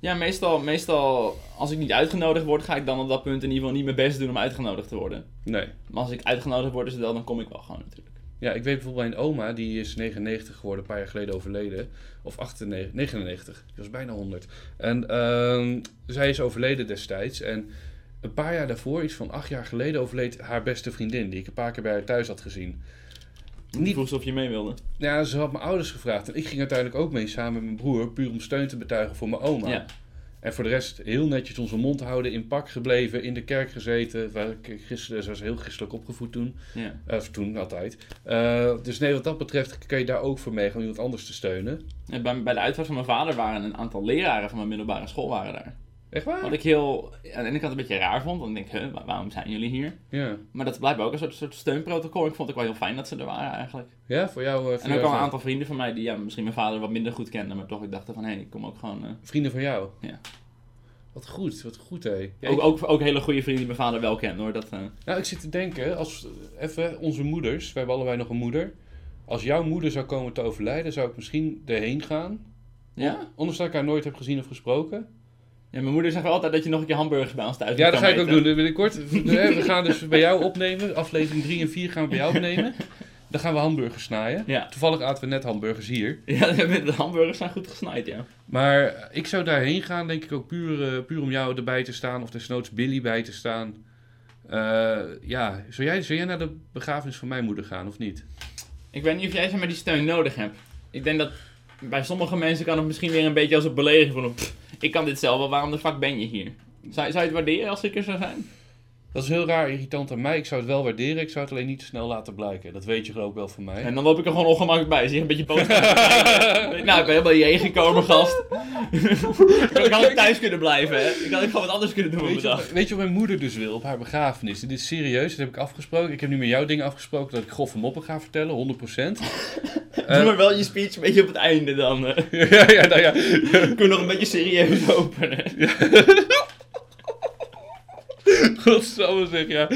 S2: Ja, meestal, meestal als ik niet uitgenodigd word, ga ik dan op dat punt in ieder geval niet mijn best doen om uitgenodigd te worden.
S1: nee.
S2: Maar als ik uitgenodigd word, is het wel, dan kom ik wel gewoon natuurlijk.
S1: Ja, ik weet bijvoorbeeld mijn oma, die is 99 geworden, een paar jaar geleden overleden. Of 98, 99, die was bijna 100. En ehm, zij is overleden destijds. En een paar jaar daarvoor, iets van acht jaar geleden, overleed haar beste vriendin, die ik een paar keer bij haar thuis had gezien.
S2: Niet vroeg of je mee wilde.
S1: Ja, ze had mijn ouders gevraagd. En ik ging uiteindelijk ook mee samen met mijn broer, puur om steun te betuigen voor mijn oma.
S2: Ja.
S1: En voor de rest heel netjes onze mond houden, in pak gebleven, in de kerk gezeten. Waar ik gisteren, ze was heel christelijk opgevoed toen.
S2: Ja.
S1: Eh, Of toen, altijd. Eh, dus nee, wat dat betreft kan je daar ook voor mee, om iemand anders te steunen.
S2: En bij, bij de uitvaart van mijn vader waren een aantal leraren van mijn middelbare school waren daar.
S1: Echt waar?
S2: Wat ik heel, aan de ene kant een beetje raar vond. Want ik denk, huh, wa- waarom zijn jullie hier?
S1: Ja.
S2: Maar dat blijkbaar ook een soort, soort steunprotocol. Ik vond het ook wel heel fijn dat ze er waren eigenlijk.
S1: Ja, voor jou... eh, voor
S2: En ook
S1: jou
S2: al een aantal vrienden van mij die ja, misschien mijn vader wat minder goed kenden. Maar toch ik dacht van, hé, ik kom ook gewoon... eh,
S1: Vrienden van jou?
S2: Ja.
S1: Wat goed, wat goed hé. Ja,
S2: ook,
S1: ik-
S2: ook, ook hele goede vrienden die mijn vader wel kende hoor. Dat, eh,
S1: Nou, ik zit te denken, als even onze moeders, we hebben allebei nog een moeder. Als jouw moeder zou komen te overlijden, zou ik misschien erheen gaan.
S2: ja?
S1: Ondanks dat ik haar nooit heb gezien of gesproken.
S2: Ja, mijn moeder zegt altijd dat je nog een keer hamburgers bij ons thuis
S1: Ja, dat ga ik ook doen. Binnenkort, we gaan dus bij jou opnemen. Aflevering 3 en 4 gaan we bij jou opnemen. Dan gaan we hamburgers snijden.
S2: Ja.
S1: Toevallig aten we net hamburgers hier.
S2: Ja, [LAUGHS] de hamburgers zijn goed gesnaaid, ja.
S1: Maar ik zou daarheen gaan, denk ik ook puur, eh, puur om jou erbij te staan. Of desnoods Billy bij te staan. Eh, ja, zou jij, zou jij naar de begrafenis van mijn moeder gaan of niet?
S2: Ik weet niet of jij zeg maar die steun nodig hebt. Ik denk dat bij sommige mensen kan het misschien weer een beetje als een belediging. Pff, ik kan dit zelf wel, waarom de fuck ben je hier? Zou, zou je het waarderen als ik er zou zijn?
S1: Dat is heel raar irritant aan mij. Ik zou het wel waarderen. Ik zou het alleen niet te snel laten blijken. Dat weet je geloof ik wel van mij.
S2: En dan loop ik er gewoon ongemakkelijk bij. Zie je een beetje boos. [LAUGHS] nou, ik ben helemaal hierheen gekomen, gast. [LAUGHS] ik had ook thuis kunnen blijven, hè. Ik had ook gewoon wat anders kunnen doen op
S1: Weet je,
S2: dag.
S1: weet je wat mijn moeder dus wil op haar begrafenis? Dit is serieus, dat heb ik afgesproken. Ik heb nu met jou dingen afgesproken dat ik grove moppen ga vertellen, 100%. [LAUGHS]
S2: Doe maar wel je speech een beetje op het einde dan.
S1: ja, ja, nou ja.
S2: Kunnen we nog een beetje serieus openen. [LAUGHS]
S1: Godsamme zeg, ja.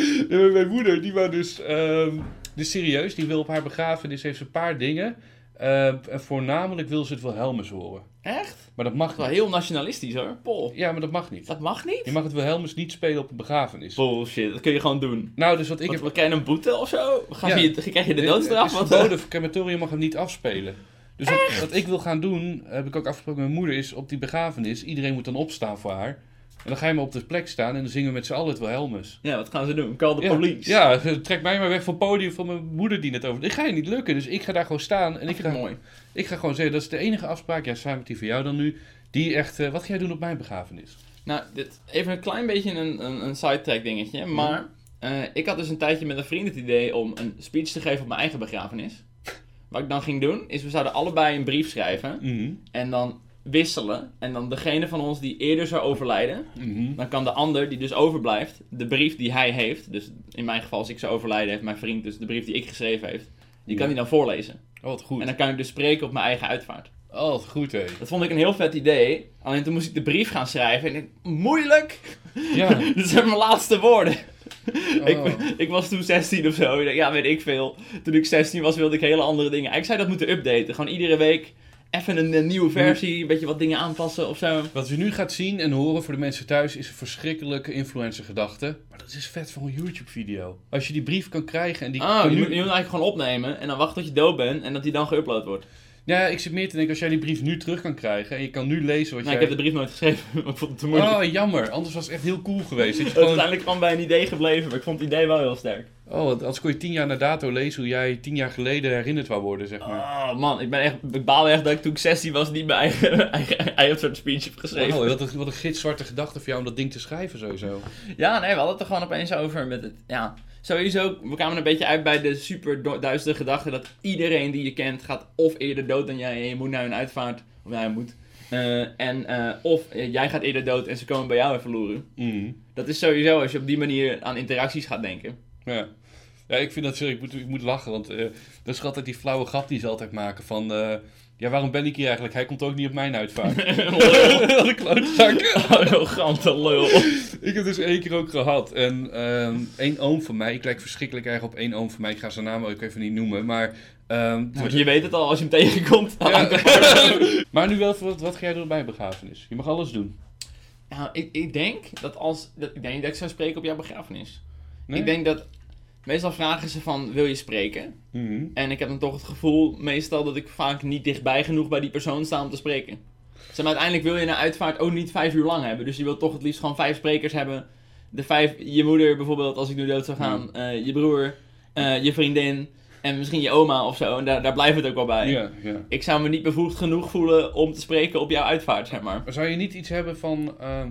S1: Mijn moeder, die was dus, ehm, dus serieus. Die wil op haar begrafenis, heeft ze een paar dingen. Ehm, en voornamelijk wil ze het Wilhelmus horen.
S2: Echt?
S1: Maar dat mag
S2: Dat is wel
S1: niet.
S2: heel nationalistisch hoor. Pol.
S1: Ja, maar dat mag niet.
S2: Dat mag niet?
S1: Je mag het Wilhelmus niet spelen op een begrafenis.
S2: Bullshit, dat kun je gewoon doen.
S1: Nou, dus wat ik heb...
S2: je een boete of zo? Ga
S1: Ja.
S2: je, krijg je de
S1: Het
S2: doodstraf?
S1: is
S2: Wat,
S1: verboden, crematorium mag hem niet afspelen. Dus wat, wat ik wil gaan doen, heb ik ook afgesproken met mijn moeder, is op die begrafenis, iedereen moet dan opstaan voor haar. En dan ga je maar op de plek staan en dan zingen we met z'n allen het Wilhelmus.
S2: Ja, wat gaan ze doen? Call the
S1: Ja,
S2: police.
S1: ja, trek mij maar weg van het podium van mijn moeder die net over. Dit ga je niet lukken, dus ik ga daar gewoon staan en ik ga,
S2: mooi.
S1: ik ga gewoon zeggen, dat is de enige afspraak, ja, samen met die van jou dan nu, die echt, eh, wat ga jij doen op mijn begrafenis?
S2: Nou, dit, even een klein beetje een, een, een sidetrack dingetje. Maar eh, ik had dus een tijdje met een vriend het idee om een speech te geven op mijn eigen begrafenis. [LAUGHS] Wat ik dan ging doen, is we zouden allebei een brief schrijven.
S1: Mhm,
S2: En dan wisselen. En dan degene van ons die eerder zou overlijden,
S1: mhm.
S2: dan kan de ander die dus overblijft, de brief die hij heeft, dus in mijn geval als ik zou overlijden, heeft mijn vriend dus de brief die ik geschreven heeft, die kan hij dan voorlezen.
S1: Oh, wat goed.
S2: En dan kan ik dus spreken op mijn eigen uitvaart.
S1: Oh, wat goed, hé.
S2: Dat vond ik een heel vet idee. Alleen toen moest ik de brief gaan schrijven en ik moeilijk!
S1: Ja. [LAUGHS]
S2: Dit zijn mijn laatste woorden.
S1: Oh.
S2: Ik, ik was toen 16 of zo. Ja, weet ik veel. Toen ik 16 was, wilde ik hele andere dingen. Ik zou dat moeten updaten. Gewoon iedere week even een, een nieuwe versie, een beetje wat dingen aanpassen of zo.
S1: Wat u nu gaat zien en horen voor de mensen thuis is een verschrikkelijke influencer-gedachte. Maar dat is vet voor een YouTube-video. Als je die brief kan krijgen en die
S2: Ah,
S1: kan
S2: je
S1: nu...
S2: moet, je moet eigenlijk gewoon opnemen en dan wachten tot je dood bent en dat die dan geüpload wordt.
S1: Ja, ik zit meer te denken, als jij die brief nu terug kan krijgen en je kan nu lezen wat
S2: Nou, ik
S1: jij...
S2: heb de brief nooit geschreven, [LAUGHS] ik vond het te moeilijk.
S1: Oh, jammer. Anders was het echt heel cool geweest. Dat je [LAUGHS] gewoon...
S2: uiteindelijk gewoon bij een idee gebleven, maar ik vond het idee wel heel sterk.
S1: Oh, want anders kon je tien jaar na dato lezen hoe jij tien jaar geleden herinnerd wou worden, zeg maar.
S2: Oh man, ik ben echt, ik baal echt dat ik toen ik 16 was niet mijn eigen, [LAUGHS] eigen, eigen soort speech heb geschreven.
S1: Oh, wat, een, wat een gitzwarte gedachte voor jou om dat ding te schrijven sowieso.
S2: Ja, nee, we hadden het er gewoon opeens over met het, ja. Sowieso, we kwamen een beetje uit bij de super duistere gedachte dat iedereen die je kent gaat of eerder dood dan jij en je moet naar een uitvaart, of nou, je moet. Eh, en, eh, of eh, jij gaat eerder dood en ze komen bij jou en verloren.
S1: Mhm.
S2: Dat is sowieso als je op die manier aan interacties gaat denken.
S1: Ja. Ja, ik vind dat serieus, ik moet, ik moet lachen, want eh, dat is altijd die flauwe grap die ze altijd maken van... ja, waarom ben ik hier eigenlijk? Hij komt ook niet op mijn uitvaart. [LAUGHS] [LAUGHS] Wat een klootzak.
S2: Arrogante lul. [LAUGHS]
S1: Ik heb dus één keer ook gehad. En ehm één oom van mij, ik lijk verschrikkelijk erg op één oom van mij. Ik ga zijn naam ook even niet noemen, maar... ehm,
S2: Nou, je weet het al als je hem tegenkomt.
S1: Ja. maar nu wel, wat, wat ga jij doen bij een begrafenis? Je mag alles doen.
S2: Nou, ik, ik denk dat als. Dat, ik denk niet dat ik zou spreken op jouw begrafenis.
S1: Nee?
S2: Ik denk dat. Meestal vragen ze van: wil je spreken?
S1: Mhm.
S2: En ik heb dan toch het gevoel, meestal, dat ik vaak niet dichtbij genoeg bij die persoon sta om te spreken. Zeg maar, uiteindelijk wil je een uitvaart ook niet vijf uur lang hebben. Dus je wilt toch het liefst gewoon vijf sprekers hebben. De vijf, je moeder bijvoorbeeld, als ik nu dood zou gaan. eh, je broer, eh, je vriendin en misschien je oma of zo. En daar, daar blijft het ook wel bij. Ik zou me niet bevoegd genoeg voelen om te spreken op jouw uitvaart, zeg maar.
S1: Maar zou je niet iets hebben van... ehm,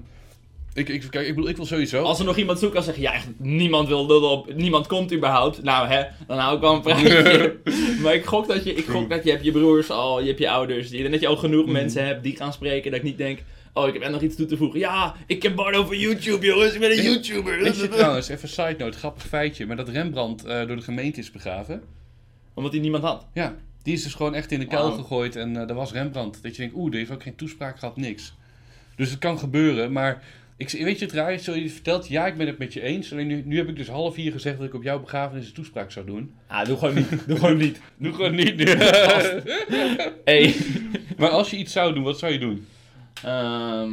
S1: ik, ik, kijk, ik bedoel, ik wil sowieso...
S2: Als er nog iemand zoekt, dan zeg je, ja, echt, niemand wil lullen op, niemand komt überhaupt. Nou, hè, dan hou ik wel een praatje. [LAUGHS] maar ik gok dat je, ik gok dat je hebt je broers al, je hebt je ouders. Ik denk dat je al genoeg
S1: Mhm.
S2: mensen hebt die gaan spreken. Dat ik niet denk, Oh, ik heb echt nog iets toe te voegen. Ja, ik ken Bardo van YouTube, jongens. Ik ben een YouTuber.
S1: Weet je trouwens, even side note, grappig feitje, maar dat Rembrandt eh, door de gemeente is begraven.
S2: Omdat hij niemand had.
S1: Ja, die is dus gewoon echt in de kuil
S2: Wauw.
S1: gegooid en eh dat was Rembrandt. Dat je denkt, oeh, die heeft ook geen toespraak gehad, niks. Dus het kan gebeuren, maar ik, weet je het raar is, zo je vertelt, ja, ik ben het met je eens. Alleen nu, nu heb ik dus half vier gezegd dat ik op jouw begrafenis een toespraak zou doen.
S2: Ah, doe gewoon niet. doe gewoon niet. [LAUGHS]
S1: Doe gewoon niet nu. [LAUGHS]
S2: Hey.
S1: maar als je iets zou doen, wat zou je doen?
S2: Ehm,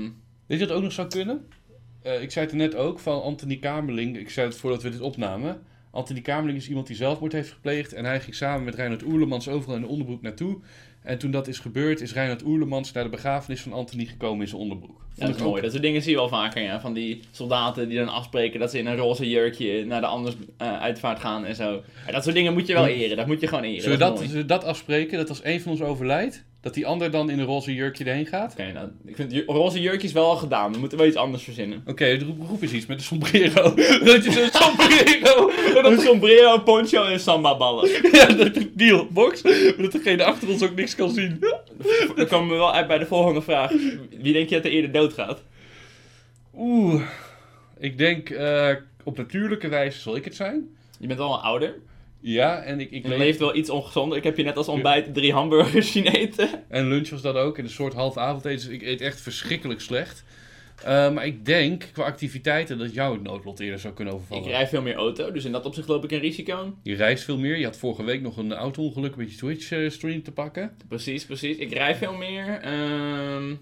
S1: Weet je wat ook nog zou kunnen? Eh, ik zei het er net ook van Anthony Kamerling. Ik zei het voordat we dit opnamen. Anthony Kamerling is iemand die zelfmoord heeft gepleegd. En hij ging samen met Reinhard Oerlemans overal in de onderbroek naartoe. En toen dat is gebeurd, is Reinhard Oerlemans naar de begrafenis van Anthony gekomen in zijn onderbroek.
S2: ja, dat is
S1: ook-
S2: mooi. Dat soort dingen zie je wel vaker, ja. Van die soldaten die dan afspreken dat ze in een roze jurkje naar de anders eh, uitvaart gaan en zo. Ja, dat soort dingen moet je wel eren. Dat moet je gewoon eren.
S1: Zullen we
S2: dat
S1: dat,
S2: is mooi.
S1: zullen we dat afspreken? Dat als een van ons overlijdt, dat die ander dan in een roze jurkje erheen gaat?
S2: Oké, nou, ik vind ju- roze jurkjes wel al gedaan. We moeten wel iets anders verzinnen.
S1: Oké, de roep, roep eens iets met een sombrero. [LAUGHS] dat je zo'n [LAUGHS] sombrero...
S2: Een sombrero, poncho en samba ballen. [LAUGHS]
S1: ja, dat deal, box. Dat degene achter ons ook niks kan zien.
S2: Dan komen we wel uit bij de volgende vraag. Wie denk je dat er eerder doodgaat?
S1: Oeh, ik denk eh, op natuurlijke wijze zal ik het zijn.
S2: Je bent al een ouder.
S1: Ja, en ik, ik leef-
S2: leeft wel iets ongezonder. Ik heb je net als ontbijt drie hamburgers zien eten.
S1: En lunch was dat ook, en een soort half avondeten. Dus ik eet echt verschrikkelijk slecht. Eh, maar ik denk, qua activiteiten, dat jou het noodlot eerder zou kunnen overvallen.
S2: Ik rijd veel meer auto, dus in dat opzicht loop ik een risico.
S1: Je reist veel meer. Je had vorige week nog een auto-ongeluk met je Twitch-stream te pakken.
S2: Precies, precies. Ik rij veel meer. Ehm,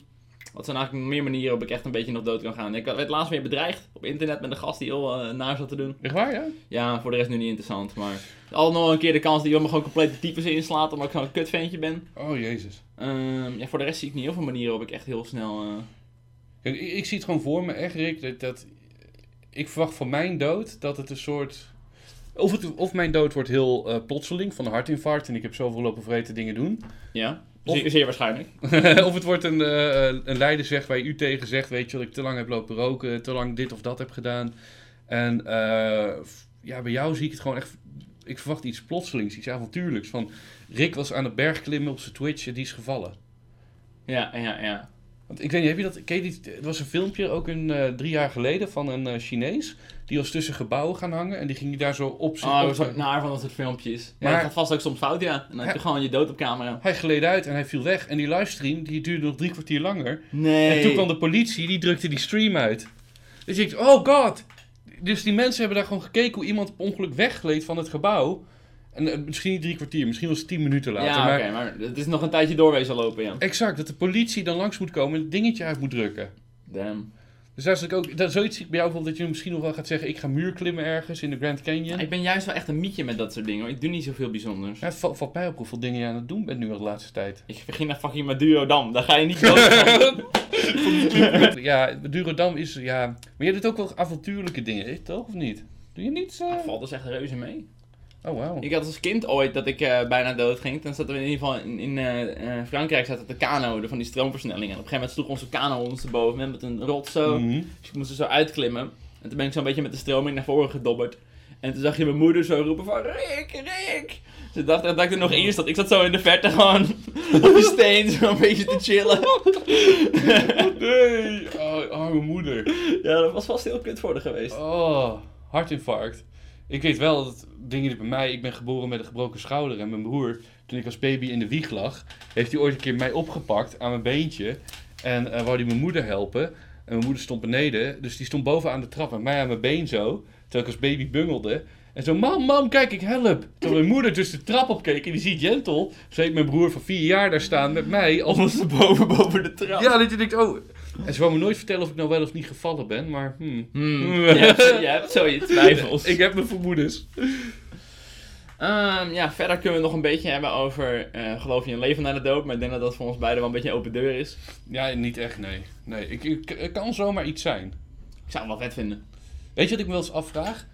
S2: wat zijn eigenlijk meer manieren waarop ik echt een beetje nog dood kan gaan? Ik werd laatst weer bedreigd op internet met een gast die heel eh, naar zat te doen.
S1: Echt waar, ja?
S2: Ja, voor de rest nu niet interessant, maar... Al nog een keer de kans die je me gewoon complete types inslaat, omdat ik zo'n kutventje ben.
S1: Oh, jezus.
S2: Ehm, ja, voor de rest zie ik niet heel veel manieren waarop ik echt heel snel... eh,
S1: Kijk, ik, ik zie het gewoon voor me, echt Rick, dat, dat... Ik verwacht van mijn dood dat het een soort... Of, het, of mijn dood wordt heel eh, plotseling, van een hartinfarct en ik heb zoveel lopen vreten dingen doen.
S2: Ja,
S1: Of-
S2: zeer, zeer waarschijnlijk. [LAUGHS]
S1: of het wordt een, eh, een leidersweg waar je u tegen zegt, weet je, dat ik te lang heb lopen roken, te lang dit of dat heb gedaan. En eh, ja, bij jou zie ik het gewoon echt, ik verwacht iets plotselings, iets avontuurlijks. Van, Rick was aan de berg klimmen op zijn Twitch en die is gevallen.
S2: Ja, ja, ja.
S1: Want ik weet niet, heb je dat, ken je die, het was een filmpje, ook een, eh, drie jaar geleden, van een Chinees. Die was tussen gebouwen gaan hangen en die ging daar zo op zich
S2: Oh,
S1: op
S2: word
S1: zijn-
S2: naar van dat soort filmpjes. Maar
S1: Maar-
S2: dat gaat vast ook soms fout, ja. En dan heb je gewoon je dood op camera.
S1: Hij gleed uit en hij viel weg. En die livestream, die duurde nog drie kwartier langer.
S2: Nee.
S1: En toen kwam de politie, die drukte die stream uit. Dus ik oh god. Dus die mensen hebben daar gewoon gekeken hoe iemand per ongeluk weggleed van het gebouw. En eh, misschien niet drie kwartier, misschien was het tien minuten later.
S2: Ja,
S1: maar
S2: oké, maar het is nog een tijdje doorwezen lopen, ja.
S1: exact, dat de politie dan langs moet komen en het dingetje uit moet drukken.
S2: Damn.
S1: Dus daar ik ook, dat, zoiets zie ik bij jou bijvoorbeeld dat je misschien nog wel gaat zeggen, ik ga muurklimmen ergens in de Grand Canyon.
S2: Ik ben juist wel echt een mietje met dat soort dingen, hoor. Ik doe niet zoveel bijzonders.
S1: Ja, valt, valt mij op hoeveel dingen je aan het doen bent nu al de laatste tijd.
S2: Ik begin naar fucking Madurodam. Daar ga je niet van. [LAUGHS]
S1: ja, Durodam is, ja... Maar je doet ook wel avontuurlijke dingen, toch? Of niet? Doe je niet? eh?
S2: Valt dus echt reuze mee.
S1: Oh, wauw.
S2: Ik had als kind ooit dat ik eh, bijna dood ging. Dan zaten we in ieder geval in, in eh, Frankrijk zaten de kano, van die stroomversnelling. En op een gegeven moment sloeg onze kano ondersteboven met een rot zo.
S1: Mhm.
S2: Dus ik moest er zo uitklimmen. En toen ben ik zo'n beetje met de stroming naar voren gedobberd. En toen zag je mijn moeder zo roepen van Rick, Rick. Ze dacht dat ik er nog in zat. Ik zat zo in de verte gewoon [LAUGHS] op de steen zo een beetje te chillen. [LAUGHS]
S1: Nee, oh, arme moeder.
S2: Ja, dat was vast heel kut voor haar geweest.
S1: Oh, hartinfarct. Ik weet wel dat dingen bij mij, ik ben geboren met een gebroken schouder en mijn broer, toen ik als baby in de wieg lag, heeft hij ooit een keer mij opgepakt aan mijn beentje en eh wou hij mijn moeder helpen. En mijn moeder stond beneden, dus die stond boven aan de trap met mij aan mijn been zo, terwijl ik als baby bungelde. En zo, mam, mam, kijk, ik help. Terwijl mijn moeder dus de trap opkeek en die ziet Jentel, zo heeft mijn broer van vier jaar daar staan met mij als [LAUGHS]
S2: Ondersteboven boven de trap.
S1: Ja, dat je denkt, oh. En ze wou me nooit vertellen of ik nou wel of niet gevallen ben, maar hmm.
S2: Hmm, [LAUGHS] je, hebt, je hebt zo je twijfels.
S1: Ik heb mijn vermoedens.
S2: Ehm, ja, verder kunnen we nog een beetje hebben over eh, geloof je in leven na de dood. Maar ik denk dat dat voor ons beiden wel een beetje een open deur is.
S1: Ja, niet echt, nee. Nee, ik, ik, het kan zomaar iets zijn.
S2: Ik zou het wel vet vinden.
S1: Weet je wat ik me wel eens afvraag?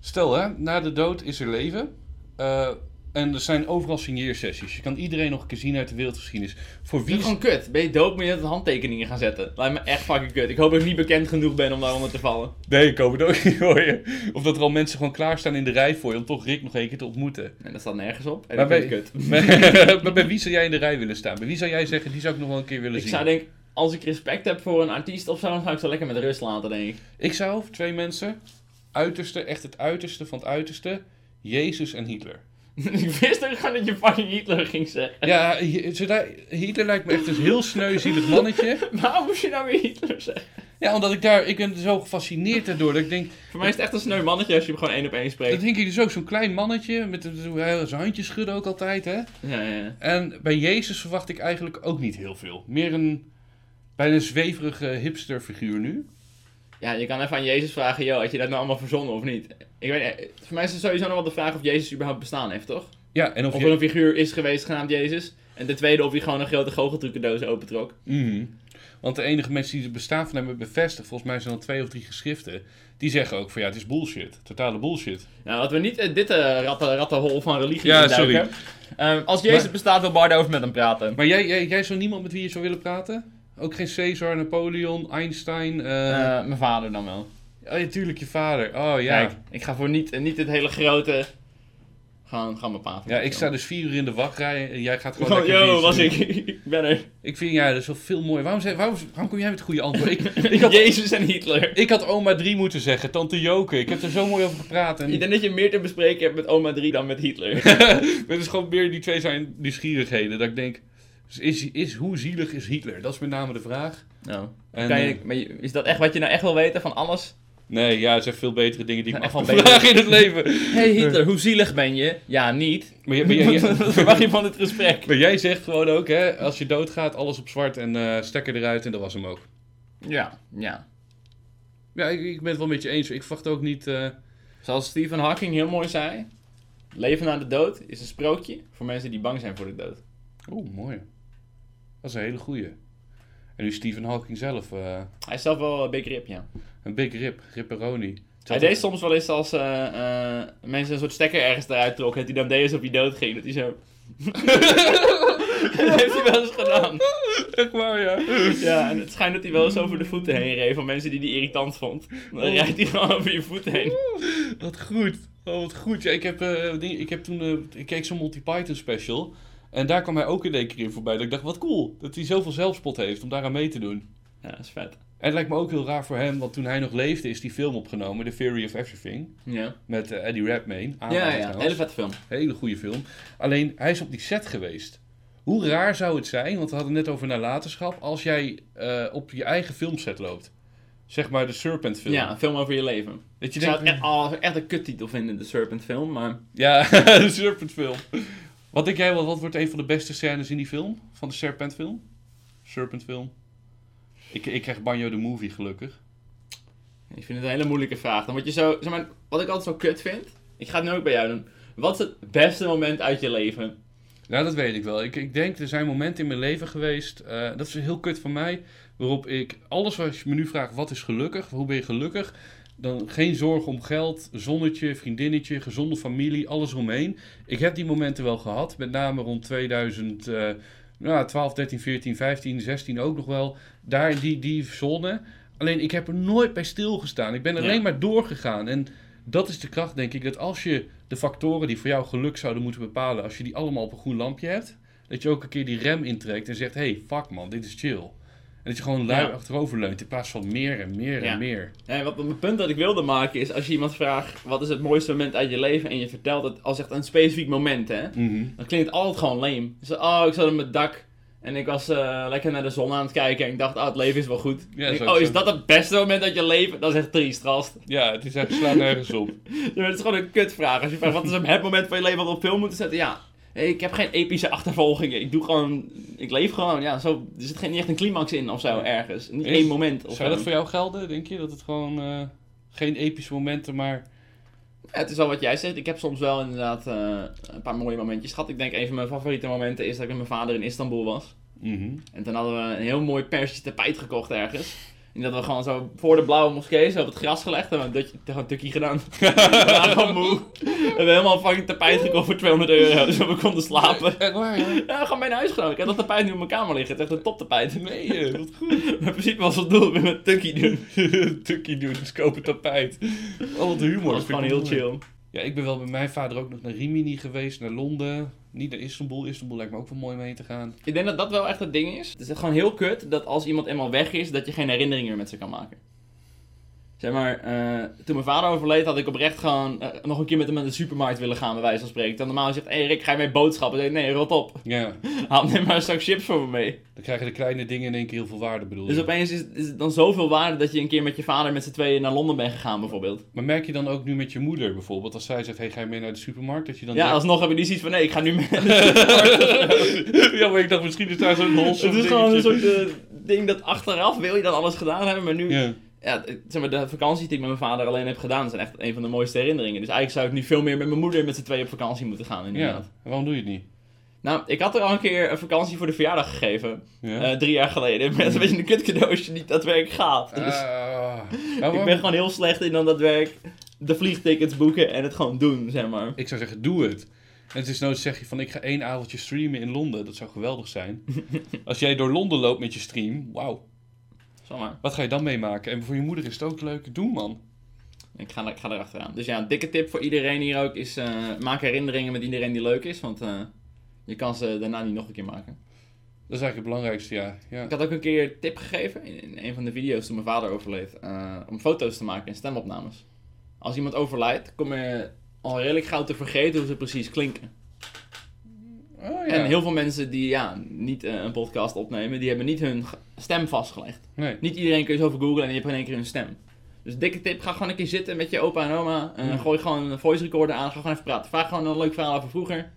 S1: Stel, hè, na de dood is er leven. eh, en er zijn overal signeersessies. Je kan iedereen nog een keer zien uit de wereldgeschiedenis. Voor
S2: Wie
S1: wie...
S2: is gewoon kut? Ben je dood, moet je net handtekeningen gaan zetten. Lijkt me echt fucking kut. Ik hoop dat ik niet bekend genoeg ben om daaronder te vallen.
S1: Nee, ik hoop het ook [LAUGHS] niet hoor je. Of dat er al mensen gewoon klaarstaan in de rij voor je om toch Rick nog een keer te ontmoeten.
S2: En dat staat nergens op. En
S1: Maar
S2: dat
S1: bij,
S2: ik kut. [LAUGHS]
S1: maar, bij wie zou jij in de rij willen staan? Bij wie zou jij zeggen, die zou ik nog wel een keer willen
S2: Ik
S1: zien?
S2: zou denk als ik respect heb voor een artiest of zo, dan zou ik ze lekker met rust laten, denk ik.
S1: Ik zou twee mensen, uiterste, echt het uiterste van het uiterste, Jezus en Hitler. [LAUGHS]
S2: ik wist ook gewoon dat je fucking Hitler ging zeggen.
S1: Ja, Hitler lijkt me echt een heel sneu, zielig mannetje. [LAUGHS]
S2: Waarom moest je nou weer Hitler zeggen?
S1: Ja, omdat ik daar, ik ben zo gefascineerd daardoor. Dat ik denk,
S2: Voor mij is het echt een sneu mannetje als je hem gewoon één op één
S1: dat
S2: spreekt.
S1: denk ik dus ook, zo'n klein mannetje, met zijn handjes schudden ook altijd, hè.
S2: Ja, ja.
S1: En bij Jezus verwacht ik eigenlijk ook niet heel veel. Meer een, bijna een zweverige hipsterfiguur nu.
S2: Ja, je kan even aan Jezus vragen, joh, had je dat nou allemaal verzonnen of niet? Ik weet niet, voor mij is het sowieso nog wel de vraag of Jezus überhaupt bestaan heeft, toch?
S1: Ja, en of
S2: Of
S1: je...
S2: er een figuur is geweest genaamd Jezus. En de tweede of hij gewoon een grote goocheltrucendoos opentrok.
S1: Mhm. Want de enige mensen die het bestaan van hem hebben bevestigd, volgens mij zijn er twee of drie geschriften, die zeggen ook van ja, het is bullshit. Totale bullshit.
S2: Nou, laten we niet eh, dit eh ratten, rattenhol van religie
S1: Ja,
S2: induiken. Ehm, als Jezus
S1: Maar-
S2: bestaat, wil Bart over met hem praten.
S1: Maar jij, jij, jij zou niemand met wie je zou willen praten? Ook geen Caesar, Napoleon, Einstein? eh
S2: Eh, mijn vader dan wel.
S1: Oh ja, tuurlijk, je vader. Oh ja.
S2: Kijk, ik ga voor niet, niet het hele grote... Gewoon, gewoon mijn pa.
S1: Ja, ik sta dus vier uur in de wachtrij en jij gaat gewoon
S2: Oh,
S1: lekker
S2: yo, was ik. [LAUGHS] ik ben er.
S1: Ik vind, ja, dat is wel veel mooier. Waarom, zei, waarom, waarom kom jij met het goede antwoord? Ik, [LAUGHS] ik, had,
S2: Jezus en Hitler.
S1: ik had oma 3 moeten zeggen, tante Joke. Ik heb er zo mooi over gepraat. En
S2: Ik denk dat je meer te bespreken hebt met oma 3 dan met Hitler. [LAUGHS]
S1: het is gewoon meer, die twee zijn nieuwsgierigheden. Dat ik denk, is, is, hoe zielig is Hitler? Dat is met name de vraag.
S2: Nou,
S1: En,
S2: kan je,
S1: eh,
S2: maar je- is dat echt wat je nou echt wil weten van alles?
S1: nee, ja, er zijn veel betere dingen die ik
S2: Nou, wel
S1: vragen in het leven. [LAUGHS]
S2: hey Hitler, hoe zielig ben je? Ja, niet.
S1: Maar, jij- [LAUGHS]
S2: Wat verwacht je van het gesprek?
S1: maar jij zegt gewoon ook, hè, als je doodgaat, alles op zwart en eh, stekker eruit en dat was hem ook.
S2: Ja, ja.
S1: Ja, ik, ik ben het wel met je eens. Ik verwacht ook niet... eh,
S2: Zoals Stephen Hawking heel mooi zei: Leven na de dood is een sprookje voor mensen die bang zijn voor de dood.
S1: Oeh, mooi. Dat is een hele goeie. En nu Stephen Hawking zelf, eh,
S2: Hij is zelf wel een begrip, ja.
S1: een big rip, ripperoni.
S2: Hij deed soms wel eens als eh, eh, mensen een soort stekker ergens eruit trokken, dat hij dan deed alsof hij dood ging. Dat hij zo. [LAUGHS] dat heeft hij wel eens gedaan.
S1: Echt waar, ja.
S2: Ja, en het schijnt dat hij wel eens over de voeten heen reed van mensen die hij irritant vond. Dan
S1: Oh.
S2: rijdt hij gewoon over je voeten heen.
S1: Wat goed. Oh, wat goed. Ja, ik, heb, eh, ding- ik heb toen, ik keek zo'n Monty Python special. En daar kwam hij ook in één keer in voorbij. Dat ik dacht, wat cool. Dat hij zoveel zelfspot heeft om daaraan mee te doen.
S2: Ja, dat is vet.
S1: En het lijkt me ook heel raar voor hem, want toen hij nog leefde is die film opgenomen, The Theory of Everything.
S2: Ja,
S1: Met eh, Eddie Redmayne.
S2: ja, ja. Hele vette film.
S1: Hele goede film. Alleen, hij is op die set geweest. Hoe raar zou het zijn, want we hadden het net over nalatenschap, als jij eh, op je eigen filmset loopt. Zeg maar de Serpent film.
S2: Ja, een film over je leven.
S1: Dat je
S2: Ik zou
S1: denkt,
S2: het echt, oh, echt een kuttitel vinden, de Serpent film, maar...
S1: ja, [LAUGHS] de Serpent film. Wat denk jij, wat, wat wordt een van de beste scènes in die film? Van de Serpent film? Serpent film. Ik, ik krijg Banjo de Movie gelukkig.
S2: Ik vind het een hele moeilijke vraag. Dan word je zo, zeg maar, wat ik altijd zo kut vind, ik ga het nu ook bij jou doen. Wat is het beste moment uit je leven?
S1: Ja, dat weet ik wel. Ik, ik denk, er zijn momenten in mijn leven geweest, eh, dat is heel kut van mij, waarop ik alles wat je me nu vraagt, wat is gelukkig, hoe ben je gelukkig, dan geen zorg om geld, zonnetje, vriendinnetje, gezonde familie, alles eromheen. Ik heb die momenten wel gehad, met name rond 2000, eh, nou, 12, 13, 14, 15, 16 ook nog wel, daar in die, die zone. Alleen ik heb er nooit bij stilgestaan. Ik ben alleen
S2: Ja.
S1: maar doorgegaan. En dat is de kracht, denk ik, dat als je de factoren die voor jou geluk zouden moeten bepalen, als je die allemaal op een groen lampje hebt, dat je ook een keer die rem intrekt en zegt: hey, fuck man, dit is chill. En dat je gewoon lui
S2: Ja.
S1: achterover leunt in plaats van meer en meer
S2: Ja.
S1: en meer.
S2: En wat mijn punt dat ik wilde maken is, als je iemand vraagt, wat is het mooiste moment uit je leven? En je vertelt het als echt een specifiek moment, hè?
S1: Mhm.
S2: Dan klinkt het altijd gewoon lame. Dus, oh, ik zat op mijn dak en ik was eh, lekker naar de zon aan het kijken en ik dacht, oh, het leven is wel goed.
S1: Ja,
S2: oh, is
S1: zo.
S2: dat het beste moment uit je leven? Dat is echt triest, gast.
S1: Ja, het is echt slaat nergens op. [LAUGHS]
S2: Ja, het is gewoon een kutvraag. Als je vraagt, wat is het moment van je leven wat we op film moeten zetten? Ja, ik heb geen epische achtervolgingen. Ik doe gewoon, ik leef gewoon. Ja, zo, er zit geen, niet echt een climax in of zo ergens. Niet
S1: Is-
S2: één moment of
S1: Zou
S2: zo.
S1: dat voor jou gelden, denk je? Dat het gewoon eh, geen epische momenten, maar.
S2: Ja, het is wel wat jij zegt. Ik heb soms wel inderdaad eh, een paar mooie momentjes gehad. Ik denk een van mijn favoriete momenten is dat ik met mijn vader in Istanbul was.
S1: Mhm.
S2: En toen hadden we een heel mooi persische tapijt gekocht ergens. En dat we gewoon zo voor de blauwe moskee zo op het gras gelegd hebben. En dat je gewoon tukkie gedaan. we waren gewoon moe. We hebben helemaal een fucking tapijt gekocht voor 200 euro. Zodat we konden slapen.
S1: Echt waar, ja?
S2: Ja, gewoon bij een huis genomen. Ik heb dat tapijt nu op mijn kamer liggen. Het is echt een toptapijt.
S1: Nee, eh, wat goed.
S2: Maar [LAUGHS] in principe was het doel weer met tukkie doen. [LAUGHS]
S1: Tukkie doen, dus kopen tapijt. Oh, wat humor.
S2: Dat was gewoon heel chill.
S1: Ja, ik ben wel met mijn vader ook nog naar Rimini geweest, naar Londen. Niet naar Istanbul. Istanbul lijkt me ook wel mooi om heen te gaan.
S2: Ik denk dat dat wel echt het ding is. Het is gewoon heel kut dat als iemand eenmaal weg is, dat je geen herinneringen meer met ze kan maken. Zeg maar, eh, toen mijn vader overleed, had ik oprecht gewoon eh, nog een keer met hem naar de supermarkt willen gaan, bij wijze van spreken. Dan normaal zegt, hé hey Rick, ga je mee boodschappen? Dan nee, rot op.
S1: Ja, [LAUGHS]
S2: Haal neem maar een zak chips voor me mee.
S1: dan krijgen de kleine dingen in één keer heel veel waarde, bedoel
S2: Dus
S1: je.
S2: opeens is, is het dan zoveel waarde dat je een keer met je vader met z'n tweeën naar Londen bent gegaan, bijvoorbeeld.
S1: Maar merk je dan ook nu met je moeder bijvoorbeeld, als zij zegt, hey, ga je mee naar de supermarkt? Dat je dan
S2: Ja,
S1: denkt-
S2: alsnog heb ik niet zoiets van, nee, ik ga nu mee. [LAUGHS]
S1: ja, maar ik dacht misschien is daar zo'n wholesome
S2: Het is gewoon een soort eh, ding dat achteraf wil je dan alles gedaan hebben, maar nu...
S1: Ja.
S2: Ja, zeg maar, de vakanties die ik met mijn vader alleen heb gedaan, zijn echt een van de mooiste herinneringen. Dus eigenlijk zou ik nu veel meer met mijn moeder met z'n tweeën op vakantie moeten gaan,
S1: ja,
S2: inderdaad.
S1: en waarom doe je het niet?
S2: Nou, ik had er al een keer een vakantie voor de verjaardag gegeven,
S1: Ja.
S2: eh, drie jaar geleden. [LAUGHS] Met een beetje een kutcadeau als je niet daadwerkelijk gaat. Dus
S1: Ah, [LAUGHS]
S2: ik ben gewoon heel slecht in dan daadwerkelijk de vliegtickets boeken en het gewoon doen, zeg maar.
S1: Ik zou zeggen, doe het. En het is nooit zeg je van, ik ga één avondje streamen in Londen. Dat zou geweldig zijn. [LAUGHS] Als jij door Londen loopt met je stream, wauw.
S2: Maar.
S1: Wat ga je dan meemaken? En voor je moeder is het ook leuk. Doe man.
S2: Ik ga, ik ga erachteraan. Dus ja, een dikke tip voor iedereen hier ook is, eh, maak herinneringen met iedereen die leuk is, want eh, je kan ze daarna niet nog een keer maken.
S1: Dat is eigenlijk het belangrijkste, ja. ja.
S2: Ik had ook een keer tip gegeven in, in een van de video's toen mijn vader overleed. eh, om foto's te maken en stemopnames. Als iemand overlijdt, kom je al redelijk gauw te vergeten hoe ze precies klinken.
S1: Oh, ja.
S2: En heel veel mensen die ja, niet eh, een podcast opnemen, die hebben niet hun stem vastgelegd.
S1: Nee.
S2: Niet iedereen kun je zo over googlen en je hebt in één keer hun stem. Dus dikke tip, ga gewoon een keer zitten met je opa en oma. eh,
S1: Ja.
S2: Gooi gewoon een voice recorder aan, ga gewoon even praten. Vraag gewoon een leuk verhaal over vroeger.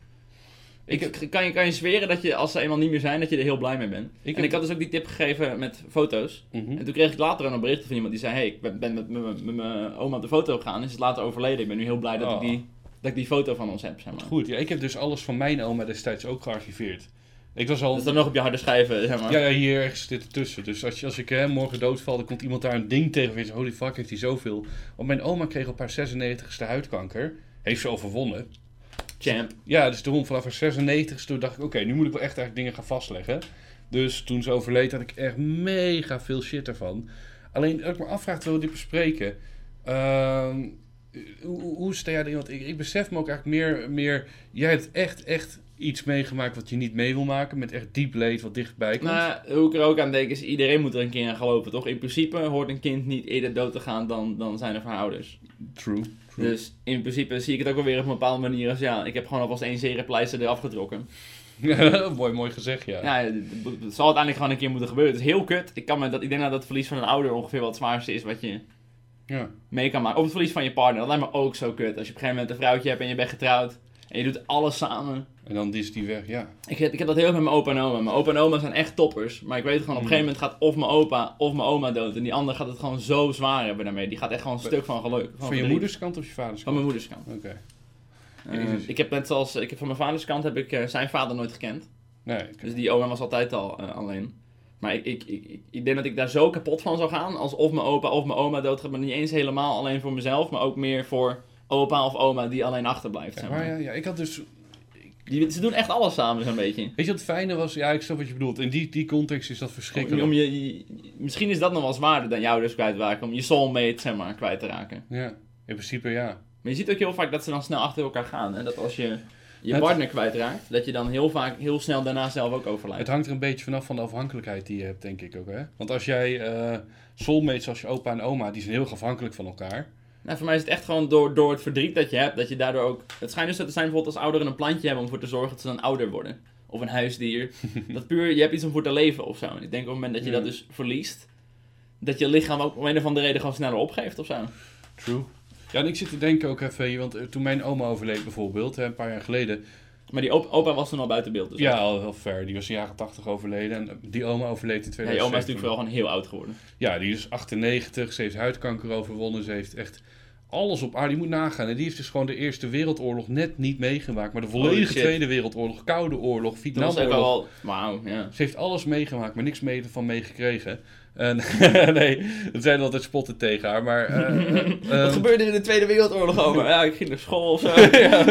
S2: Ik,
S1: Ik-
S2: kan, je, kan je zweren dat je, als ze eenmaal niet meer zijn, dat je er heel blij mee bent.
S1: Ik
S2: en ik had dus ook die tip gegeven met foto's.
S1: Mhm.
S2: En toen kreeg ik later een bericht van iemand die zei: Hey, ik ben, met mijn oma op de foto gegaan. Is het later overleden. Ik ben nu heel blij dat, ik,
S1: Oh.
S2: die, dat ik die foto van ons heb. Zeg maar.
S1: Goed, ja, ik heb dus alles van mijn oma destijds ook gearchiveerd. Ik was al...
S2: Dat is dan nog op je harde schijven, zeg maar.
S1: Ja, ja, hier ergens zit het tussen. Dus als, je, als ik hè, morgen doodval, dan komt iemand daar een ding tegen. En zegt, holy fuck, heeft hij zoveel. Want mijn oma kreeg op haar 96ste huidkanker. Heeft ze overwonnen.
S2: Champ.
S1: Ja, dus daarom vanaf haar 96 toen dacht ik, oké, nu moet ik wel echt eigenlijk dingen gaan vastleggen. Dus toen ze overleed, had ik echt mega veel shit ervan. Alleen, als ik me afvraag, terwijl we dit bespreken. ehm, hoe, sta jij erin? Want ik, ik besef me ook eigenlijk meer, meer... Jij hebt echt, echt iets meegemaakt wat je niet mee wil maken. Met echt diep leed wat dichtbij komt.
S2: Nou, hoe ik er ook aan denk is, iedereen moet er een keer aan gelopen, toch? In principe hoort een kind niet eerder dood te gaan dan, dan zijn er ouders.
S1: True. true.
S2: Dus in principe zie ik het ook wel weer op een bepaalde manier als, ja, ik heb gewoon alvast één zerenpleister eraf getrokken. [LAUGHS]
S1: mooi, mooi gezegd, ja.
S2: Ja, het, het zal uiteindelijk gewoon een keer moeten gebeuren. Het is heel kut. Ik, kan me dat, ik denk dat het verlies van een ouder ongeveer wat het zwaarste is wat je
S1: Ja.
S2: mee kan maken. Of het verlies van je partner, dat lijkt me ook zo kut. Als je op een gegeven moment een vrouwtje hebt en je bent getrouwd en je doet alles samen.
S1: En dan is die weg, ja.
S2: Ik heb, ik heb dat heel erg met mijn opa en oma. Mijn opa en oma zijn echt toppers. Maar ik weet gewoon, op een gegeven moment gaat of mijn opa of mijn oma dood. En die ander gaat het gewoon zo zwaar hebben daarmee. Die gaat echt gewoon een stuk van geluk. Van,
S1: Van je
S2: verdriet.
S1: moeders kant of je vaders
S2: Van
S1: kant?
S2: mijn moeders kant.
S1: Oké.
S2: Eh, ik heb net zoals, ik heb van mijn vaders kant heb ik eh, zijn vader nooit gekend.
S1: Nee.
S2: Dus die oma was altijd al eh, alleen. Maar ik, ik, ik, ik- denk dat ik daar zo kapot van zou gaan. Als of mijn opa of mijn oma doodgaat. Maar niet eens helemaal alleen voor mezelf. Maar ook meer voor opa of oma die alleen achterblijft.
S1: Ja,
S2: Zeg
S1: maar
S2: maar.
S1: ja, ja, ik had dus...
S2: Die, ze doen echt alles samen zo'n beetje.
S1: Weet je wat het fijne was? Ja, ik snap wat je bedoelt. In die, die context is dat verschrikkelijk.
S2: om je, je- misschien is dat nog wel zwaarder dan jou dus kwijtraken. Om je soulmate zeg maar, kwijt te raken.
S1: Ja, in principe ja.
S2: Maar je ziet ook heel vaak dat ze dan snel achter elkaar gaan. En dat als je je partner kwijtraakt, dat je dan heel vaak heel snel daarna zelf ook overlijdt.
S1: Het hangt er een beetje vanaf van de afhankelijkheid die je hebt, denk ik ook. Hè? Want als jij eh soulmates zoals je opa en oma, die zijn heel afhankelijk van elkaar.
S2: Nou, voor mij is het echt gewoon door, door het verdriet dat je hebt, dat je daardoor ook... Het schijnt dus dat er zijn bijvoorbeeld als ouderen een plantje hebben om voor te zorgen dat ze dan ouder worden. Of een huisdier. [LAUGHS] dat puur, je hebt iets om voor te leven of zo. En ik denk op het moment dat je
S1: Ja.
S2: dat dus verliest, dat je lichaam ook om een of andere reden gewoon sneller opgeeft of zo.
S1: True. Ja, en ik zit te denken ook even, want eh, toen mijn oma overleed bijvoorbeeld, hè, een paar jaar geleden.
S2: Maar die op- opa was toen al buiten beeld. Dus
S1: Ja, al heel ver. Die was in de jaren 80 overleden. En die oma overleed in
S2: Ja,
S1: 2007.
S2: je oma is natuurlijk wel gewoon heel oud geworden.
S1: Ja, die is 98. Ze heeft huidkanker overwonnen. Ze heeft echt alles op aarde. Die moet nagaan. En die heeft dus gewoon de Eerste Wereldoorlog net niet meegemaakt. Maar de volledige. Tweede Wereldoorlog, Koude Oorlog, Vietnamoorlog.
S2: Wauw, ja.
S1: Ze heeft alles meegemaakt, maar niks mee van meegekregen. En [LAUGHS] nee, dat zijn altijd spotten tegen haar. Maar eh, eh, [LAUGHS]
S2: Wat
S1: ehm,
S2: gebeurde er in de Tweede Wereldoorlog over? Ja, ik ging naar school of zo. [LAUGHS]
S1: ja,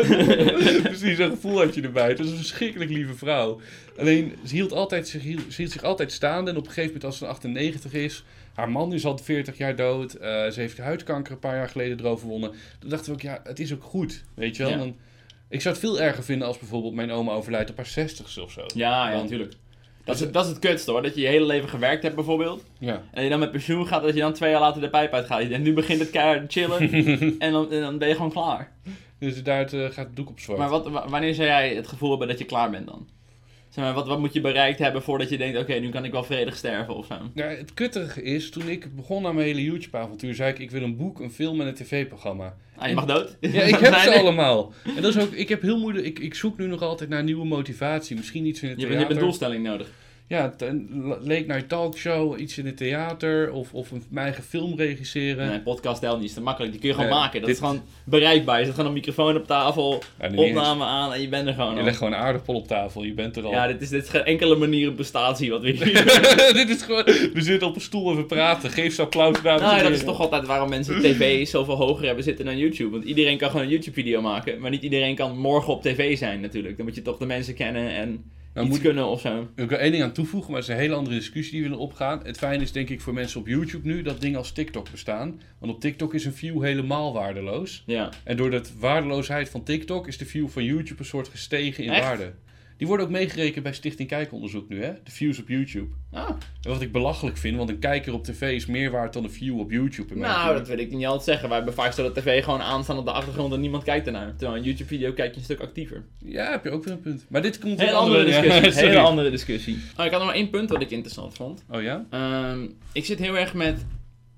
S1: precies, zo'n gevoel had je erbij. Het was een verschrikkelijk lieve vrouw. Alleen, ze hield, altijd, zich, hield, ze hield zich altijd staande. En op een gegeven moment, als ze 98 is, haar man is al 40 jaar dood. eh, ze heeft huidkanker een paar jaar geleden erover gewonnen. Toen dachten we ook, ja, het is ook goed. Weet je wel?
S2: Ja.
S1: Dan, ik zou het veel erger vinden als bijvoorbeeld mijn oma overlijdt op haar 60ste of zo.
S2: Ja, ja,
S1: Want-
S2: natuurlijk. Dat is, het- dat is het kutste hoor, dat je je hele leven gewerkt hebt bijvoorbeeld.
S1: Ja.
S2: En je dan met pensioen gaat, dat je dan twee jaar later de pijp uitgaat. En nu begint het keihard te chillen [LAUGHS] en, dan, en dan ben je gewoon klaar.
S1: Dus daar eh, gaat het doek op zwart.
S2: Maar wat, wanneer zou jij het gevoel hebben dat je klaar bent dan? Zeg maar, wat, wat moet je bereikt hebben voordat je denkt, oké, nu kan ik wel vredig sterven of zo?
S1: Ja, het kuttige is, toen ik begon aan mijn hele YouTube-avontuur, zei ik, ik wil een boek, een film en een tv-programma.
S2: Ah, je mag dood.
S1: Ja, ik heb [LAUGHS] ze
S2: Nee,
S1: allemaal. En dat is ook, ik heb heel moeilijk, ik, ik zoek nu nog altijd naar nieuwe motivatie. Misschien iets in het
S2: Je, je hebt een doelstelling nodig.
S1: Ja, een late night talkshow, iets in het theater of, of een, mijn eigen film regisseren.
S2: Nee, podcast helpt niet, is te makkelijk. Die kun je gewoon
S1: Nee,
S2: maken. Dat
S1: dit-
S2: is gewoon bereikbaar. Je zet gewoon een microfoon op tafel,
S1: Ja,
S2: opname aan en je bent er gewoon.
S1: Je legt gewoon een aardappel op tafel, je bent er al.
S2: Ja, dit is, dit is geen enkele manier op bestatie wat we hier [LAUGHS]
S1: Dit is gewoon, we zitten op een stoel en we praten. Geef ze applaus, en
S2: Nou, dat is toch altijd waarom mensen tv zoveel hoger hebben zitten dan YouTube. Want iedereen kan gewoon een YouTube-video maken, maar niet iedereen kan morgen op tv zijn natuurlijk. Dan moet je toch de mensen kennen en
S1: Nou, moet
S2: kunnen of zo.
S1: Ik wil één ding aan toevoegen, maar het is een hele andere discussie die we willen opgaan. Het fijne is denk ik voor mensen op YouTube nu dat dingen als TikTok bestaan. Want op TikTok is een view helemaal waardeloos.
S2: Ja.
S1: En door de waardeloosheid van TikTok is de view van YouTube een soort gestegen in
S2: Echt?
S1: waarde. Die worden ook meegerekend bij Stichting Kijkonderzoek nu, hè? De views op YouTube.
S2: Ah,
S1: En wat ik belachelijk vind, want een kijker op tv is meer waard dan een view op YouTube. in mijn
S2: nou,
S1: opinion.
S2: dat wil ik niet altijd zeggen. Wij hebben vaak zo dat tv gewoon aanstaan op de achtergrond en niemand kijkt ernaar. Terwijl een YouTube-video kijk je een stuk actiever.
S1: Ja, heb je ook weer een punt. Maar dit komt een
S2: andere [LAUGHS] discussie. Hele andere discussie. Oh, ik had nog maar één punt wat ik interessant vond.
S1: Oh ja?
S2: Ehm, ik zit heel erg met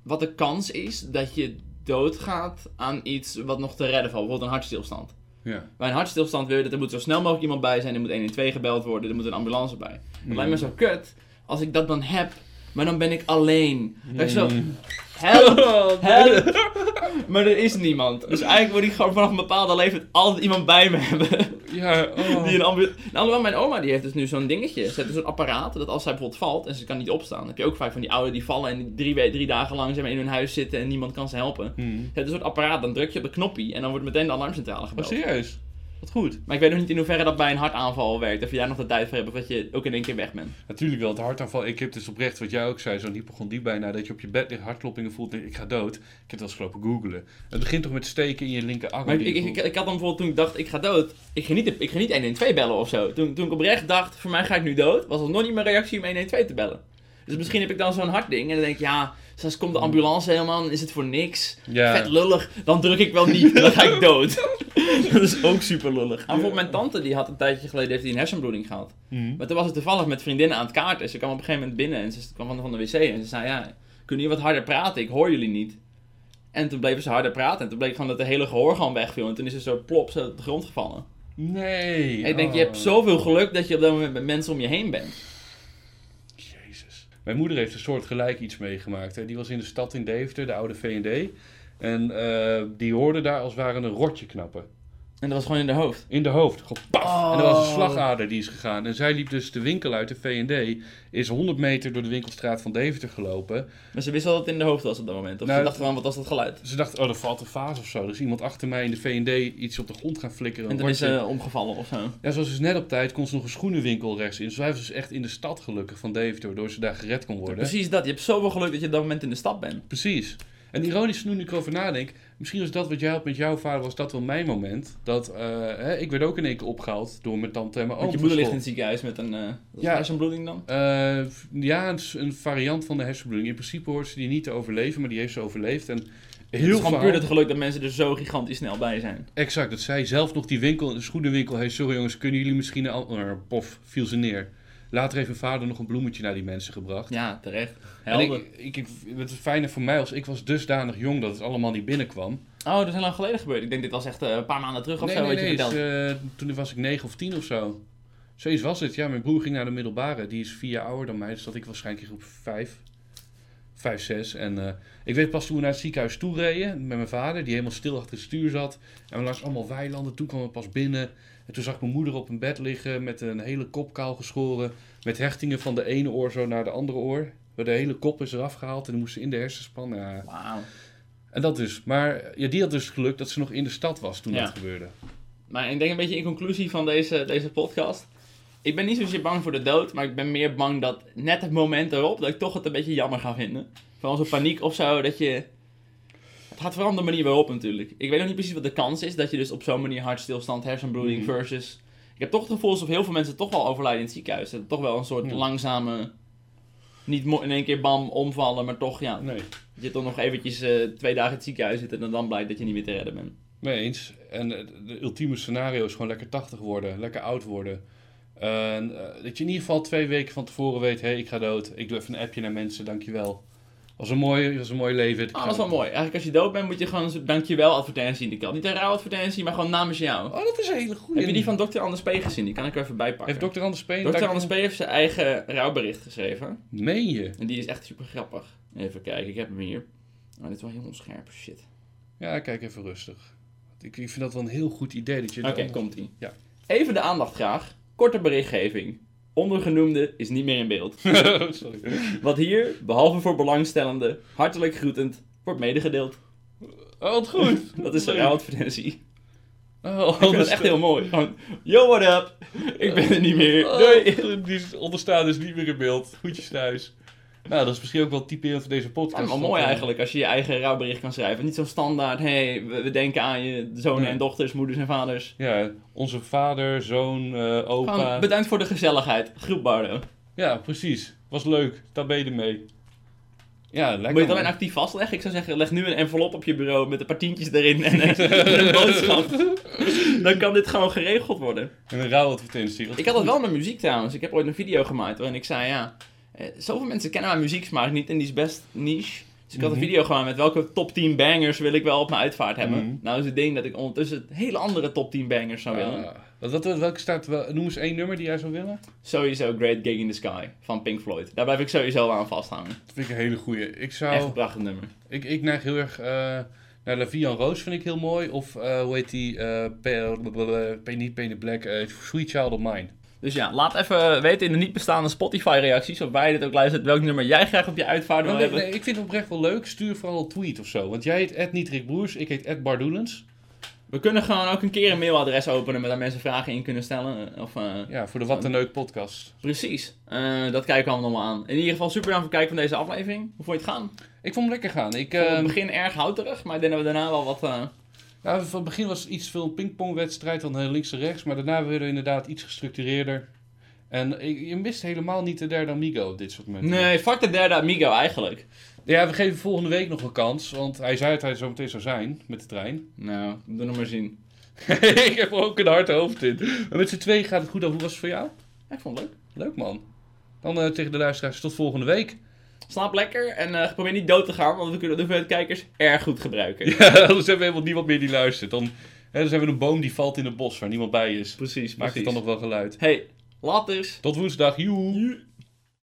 S2: wat de kans is dat je doodgaat aan iets wat nog te redden valt. Bijvoorbeeld een hartstilstand.
S1: Ja.
S2: Bij een hartstilstand wil je dat er moet zo snel mogelijk iemand bij zijn. Er moet 112 gebeld worden. Er moet een ambulance bij. Het lijkt me zo kut als ik dat dan heb. Maar dan ben ik alleen. Dat ik zo,
S1: Mm.
S2: Help, [LAUGHS] help. [LAUGHS] Maar er is niemand. Dus eigenlijk moet ik gewoon vanaf een bepaalde leeftijd altijd iemand bij me hebben.
S1: Ja, oh.
S2: Die een ambulance... Nou, mijn oma die heeft dus nu zo'n dingetje. Ze heeft dus zo'n apparaat dat als zij bijvoorbeeld valt en ze kan niet opstaan. Dan heb je ook vaak van die ouderen die vallen en drie, drie dagen lang maar, in hun huis zitten en niemand kan ze helpen. Ze
S1: Hmm.
S2: heeft een soort apparaat, dan druk je op de knoppie en dan wordt meteen de alarmcentrale
S1: Oh,
S2: gebeld.
S1: serieus? Wat goed.
S2: Maar ik weet nog niet in hoeverre dat bij een hartaanval werkt. Of je daar nog de tijd voor hebt of dat je ook in één keer weg bent.
S1: Natuurlijk wel, het hartaanval. Ik heb dus oprecht, wat jij ook zei, zo'n hypochondrie bijna, dat je op je bed ligt, hartkloppingen voelt, denk ik, ga dood. Ik heb het wel eens gelopen googlen. Het begint toch met steken in je linkerarm.
S2: Maar ik, ik, ik had dan bijvoorbeeld toen ik dacht, ik ga dood. Ik ging niet, ik ging niet 112 bellen of zo. Toen, toen ik oprecht dacht, voor mij ga ik nu dood, was het nog niet mijn reactie om 112 te bellen. Dus misschien heb ik dan zo'n hartding en dan denk ik, ja, straks komt de ambulance helemaal, dan is het voor niks.
S1: ja.
S2: Vet lullig, dan druk ik wel niet, dan ga ik [LAUGHS] dood. [LAUGHS] dat is ook super lullig. En bijvoorbeeld mijn tante, die had een tijdje geleden heeft die een hersenbloeding gehad.
S1: Hmm.
S2: Maar toen was het toevallig met vriendinnen aan het kaarten. Ze kwam op een gegeven moment binnen en ze kwam van, van de wc en ze zei, ja, kunnen jullie wat harder praten? Ik hoor jullie niet. En toen bleven ze harder praten en toen bleek gewoon dat de hele gehoor gewoon wegviel. En toen is ze zo plop zo op de grond gevallen.
S1: Nee.
S2: En ik denk,
S1: oh.
S2: je hebt zoveel geluk dat je op dat moment met mensen om je heen bent.
S1: Mijn moeder heeft een soort gelijk iets meegemaakt. Hè. Die was in de stad in Deventer, de oude V&D. En eh, die hoorde daar als het ware een rotje knappen.
S2: En dat was gewoon in de hoofd.
S1: In de hoofd. Gewoon paf.
S2: Oh.
S1: En er was een slagader die is gegaan. En zij liep dus de winkel uit, de V&D. Is 100 meter door de winkelstraat van Deventer gelopen.
S2: Maar ze wist wel dat het in de hoofd was op dat moment. Of
S1: Nou,
S2: ze dacht gewoon, wat was dat geluid?
S1: Ze dacht, oh, er valt een vaas of zo. Er is iemand achter mij in de V&D iets op de grond gaan flikkeren.
S2: En toen is ze omgevallen of zo.
S1: Ja, ze was dus net op tijd, kon ze nog een schoenenwinkel rechts in. Dus zij was dus echt in de stad gelukkig van Deventer, waardoor ze daar gered kon worden.
S2: Precies dat. Je hebt zoveel geluk dat je op dat moment in de stad bent.
S1: Precies. En ironisch nu ik erover nadenk, misschien was dat wat jij had met jouw vader, was dat wel mijn moment. Dat, eh, hè, ik werd ook in één keer opgehaald door mijn tante en mijn oom.
S2: Je moeder ligt in het ziekenhuis met een is
S1: Ja.
S2: het, hersenbloeding dan?
S1: Eh, ja, een, variant van de hersenbloeding. In principe hoort ze die niet te overleven, maar die heeft ze overleefd. En
S2: Het
S1: heel
S2: is gewoon puur het geluk dat mensen er zo gigantisch snel bij zijn.
S1: Exact, dat zij zelf nog die winkel, de schoenenwinkel, hey, sorry jongens, kunnen jullie misschien an- eh, pof, viel ze neer. Later heeft mijn vader nog een bloemetje naar die mensen gebracht.
S2: Ja, terecht.
S1: En ik, ik, ik, het is fijner voor mij als ik was dusdanig jong dat het allemaal niet binnenkwam.
S2: Oh, dat is heel lang geleden gebeurd. Ik denk dit was echt eh, een paar maanden terug of
S1: nee,
S2: zo,
S1: nee, nee, is, eh, toen was ik negen of tien of zo. Zoiets was het. Ja, mijn broer ging naar de middelbare. Die is vier jaar ouder dan mij. Dus dat ik waarschijnlijk in groep vijf. Vijf, zes. En eh, ik weet pas toen we naar het ziekenhuis toe reden. Met mijn vader. Die helemaal stil achter het stuur zat. En we langs allemaal weilanden. Toen kwamen we pas binnen. En toen zag ik mijn moeder op een bed liggen. Met een hele kop kaal geschoren. Met hechtingen van de ene oor zo naar de andere oor. De hele kop is eraf gehaald. En die moest ze in de hersenspan. Ja.
S2: Wauw.
S1: En dat dus. Maar ja, die had dus geluk dat ze nog in de stad was toen
S2: Ja.
S1: dat gebeurde.
S2: Maar ik denk een beetje in conclusie van deze, deze podcast. Ik ben niet zozeer bang voor de dood, maar ik ben meer bang dat net het moment erop, dat ik toch het een beetje jammer ga vinden. Vooral zo'n paniek of zo, dat je... Het om de manier waarop natuurlijk. Ik weet nog niet precies wat de kans is, dat je dus op zo'n manier hartstilstand, hersenbloeding
S1: Mhm.
S2: versus... Ik heb toch het gevoel alsof heel veel mensen toch wel overlijden in het ziekenhuis. Dat het toch wel een soort langzame... Niet mo- in één keer bam, omvallen, maar toch ja,
S1: Nee.
S2: dat je toch nog eventjes eh, twee dagen in het ziekenhuis zit en dan blijkt dat je niet meer te redden bent.
S1: Mee eens. En eh, de ultieme scenario is gewoon lekker 80 worden, lekker oud worden. En, eh, dat je in ieder geval twee weken van tevoren weet, hé, hey, ik ga dood. Ik doe even een appje naar mensen, dankjewel. Was een mooi, was een mooi leven.
S2: Ah, dat is wel mooi. Eigenlijk als je dood bent moet je gewoon een dankjewel advertentie in de kant. Niet een rouw advertentie, maar gewoon namens jou.
S1: Oh, dat is een hele goede.
S2: Heb je die van Dr. Anders P gezien? Die kan ik er even bij pakken.
S1: Heeft Dr. Anders Peen...
S2: Dr. Anders P heeft zijn eigen rouwbericht geschreven.
S1: Meen je?
S2: En die is echt super grappig. Even kijken, ik heb hem hier. Oh, dit is wel heel onscherp, shit.
S1: Ja, kijk even rustig. Ik, ik vind dat wel een heel goed idee. dat je
S2: Oké, komt ie.
S1: Ja.
S2: Even de aandacht graag. Korte berichtgeving. Ondergenoemde is niet meer in beeld. [LAUGHS]
S1: Sorry.
S2: Wat hier, behalve voor belangstellenden, hartelijk groetend, wordt medegedeeld.
S1: Oh, wat goed.
S2: Dat is een
S1: Leuk.
S2: rouwadvertentie.
S1: Oh,
S2: Ik vind het echt heel mooi. Gewoon, yo, what up? Ik ben er niet meer.
S1: Oh,
S2: Doei.
S1: die is onderstaan is niet meer in beeld. Goedjes thuis. Nou, dat is misschien ook wel typerend voor deze podcast.
S2: Ja, maar mooi eigenlijk als je je eigen rouwbericht kan schrijven. Niet zo standaard, hey, we, we denken aan je zonen en dochters, moeders en vaders.
S1: Ja, onze vader, zoon, eh, opa.
S2: Gewoon bedankt voor de gezelligheid. Groep Bardo.
S1: Ja, precies. Was leuk. Daar ben je ermee. Ja, lekker.
S2: Moet je het alleen actief vastleggen? Ik zou zeggen, leg nu een envelop op je bureau met een paar tientjes erin en een, [LAUGHS] boodschap. Dan kan dit gewoon geregeld worden.
S1: En een rouwadvertentie.
S2: Ik had het wel met muziek trouwens. Ik heb ooit een video gemaakt waarin ik zei, ja, eh, zoveel mensen kennen mijn muzieksmaak niet en die is best niche. Dus ik had een
S1: Mhm.
S2: video gemaakt met welke top 10 bangers wil ik wel op mijn uitvaart hebben.
S1: Mhm.
S2: Nou is het ding dat ik ondertussen hele andere top 10 bangers zou willen.
S1: Ah, wat, wat, welke staat, wel, noem eens één nummer die jij zou willen.
S2: Sowieso Great Gig in the Sky van Pink Floyd. Daar blijf ik sowieso aan vasthangen.
S1: Dat vind ik een hele goeie. Ik
S2: Echt
S1: zou...
S2: een prachtig nummer.
S1: Ik, ik neig heel erg eh, naar La Vie en Rose vind ik heel mooi. Of eh, hoe heet die? eh Pe- Pe- niet Painted Black. eh, Sweet Child of Mine.
S2: Dus ja, laat even weten in de niet bestaande Spotify reacties of je dit ook luistert, welk nummer jij graag op je uitvaart wil
S1: nee,
S2: hebben.
S1: nee, ik vind het oprecht wel leuk. Stuur vooral een tweet of zo. Want jij heet Ed Nietrik Broers. Ik heet Ed Bardoelens.
S2: We kunnen gewoon ook een keer een mailadres openen met daar mensen vragen in kunnen stellen. Of, eh,
S1: Ja, voor de Wat een Leuk podcast.
S2: Precies. Eh, dat kijken we allemaal aan. In ieder geval super bedankt voor het kijken van deze aflevering. Hoe vond je het gaan?
S1: Ik vond hem lekker gaan. Ik, eh,
S2: het begin erg houterig, maar ik denk dat we daarna wel wat... eh,
S1: nou, van het begin was het iets veel pingpongwedstrijd dan eh, links en rechts. Maar daarna werden we inderdaad iets gestructureerder. En ik- je mist helemaal niet de derde Amigo op dit soort momenten.
S2: Nee, fuck de derde Amigo eigenlijk.
S1: Ja, we geven volgende week nog een kans. Want hij zei dat hij zo meteen zou zijn met de trein.
S2: Nou, doe nog maar zien. [LAUGHS]
S1: ik heb ook een hard hoofd in. Maar met z'n twee gaat het goed af. Hoe was het voor jou?
S2: Ja, ik vond het leuk.
S1: Leuk man. Dan eh, tegen de luisteraars tot volgende week.
S2: Slaap lekker en eh, probeer niet dood te gaan, want we kunnen de hoeveelheid kijkers erg goed gebruiken. [LAUGHS]
S1: Ja, anders hebben we helemaal niemand meer die luistert. Dan, hè, dan zijn we een boom die valt in het bos waar niemand bij is.
S2: Precies,
S1: Maakt het dan nog wel geluid.
S2: Hey, laters.
S1: Tot woensdag. Joe.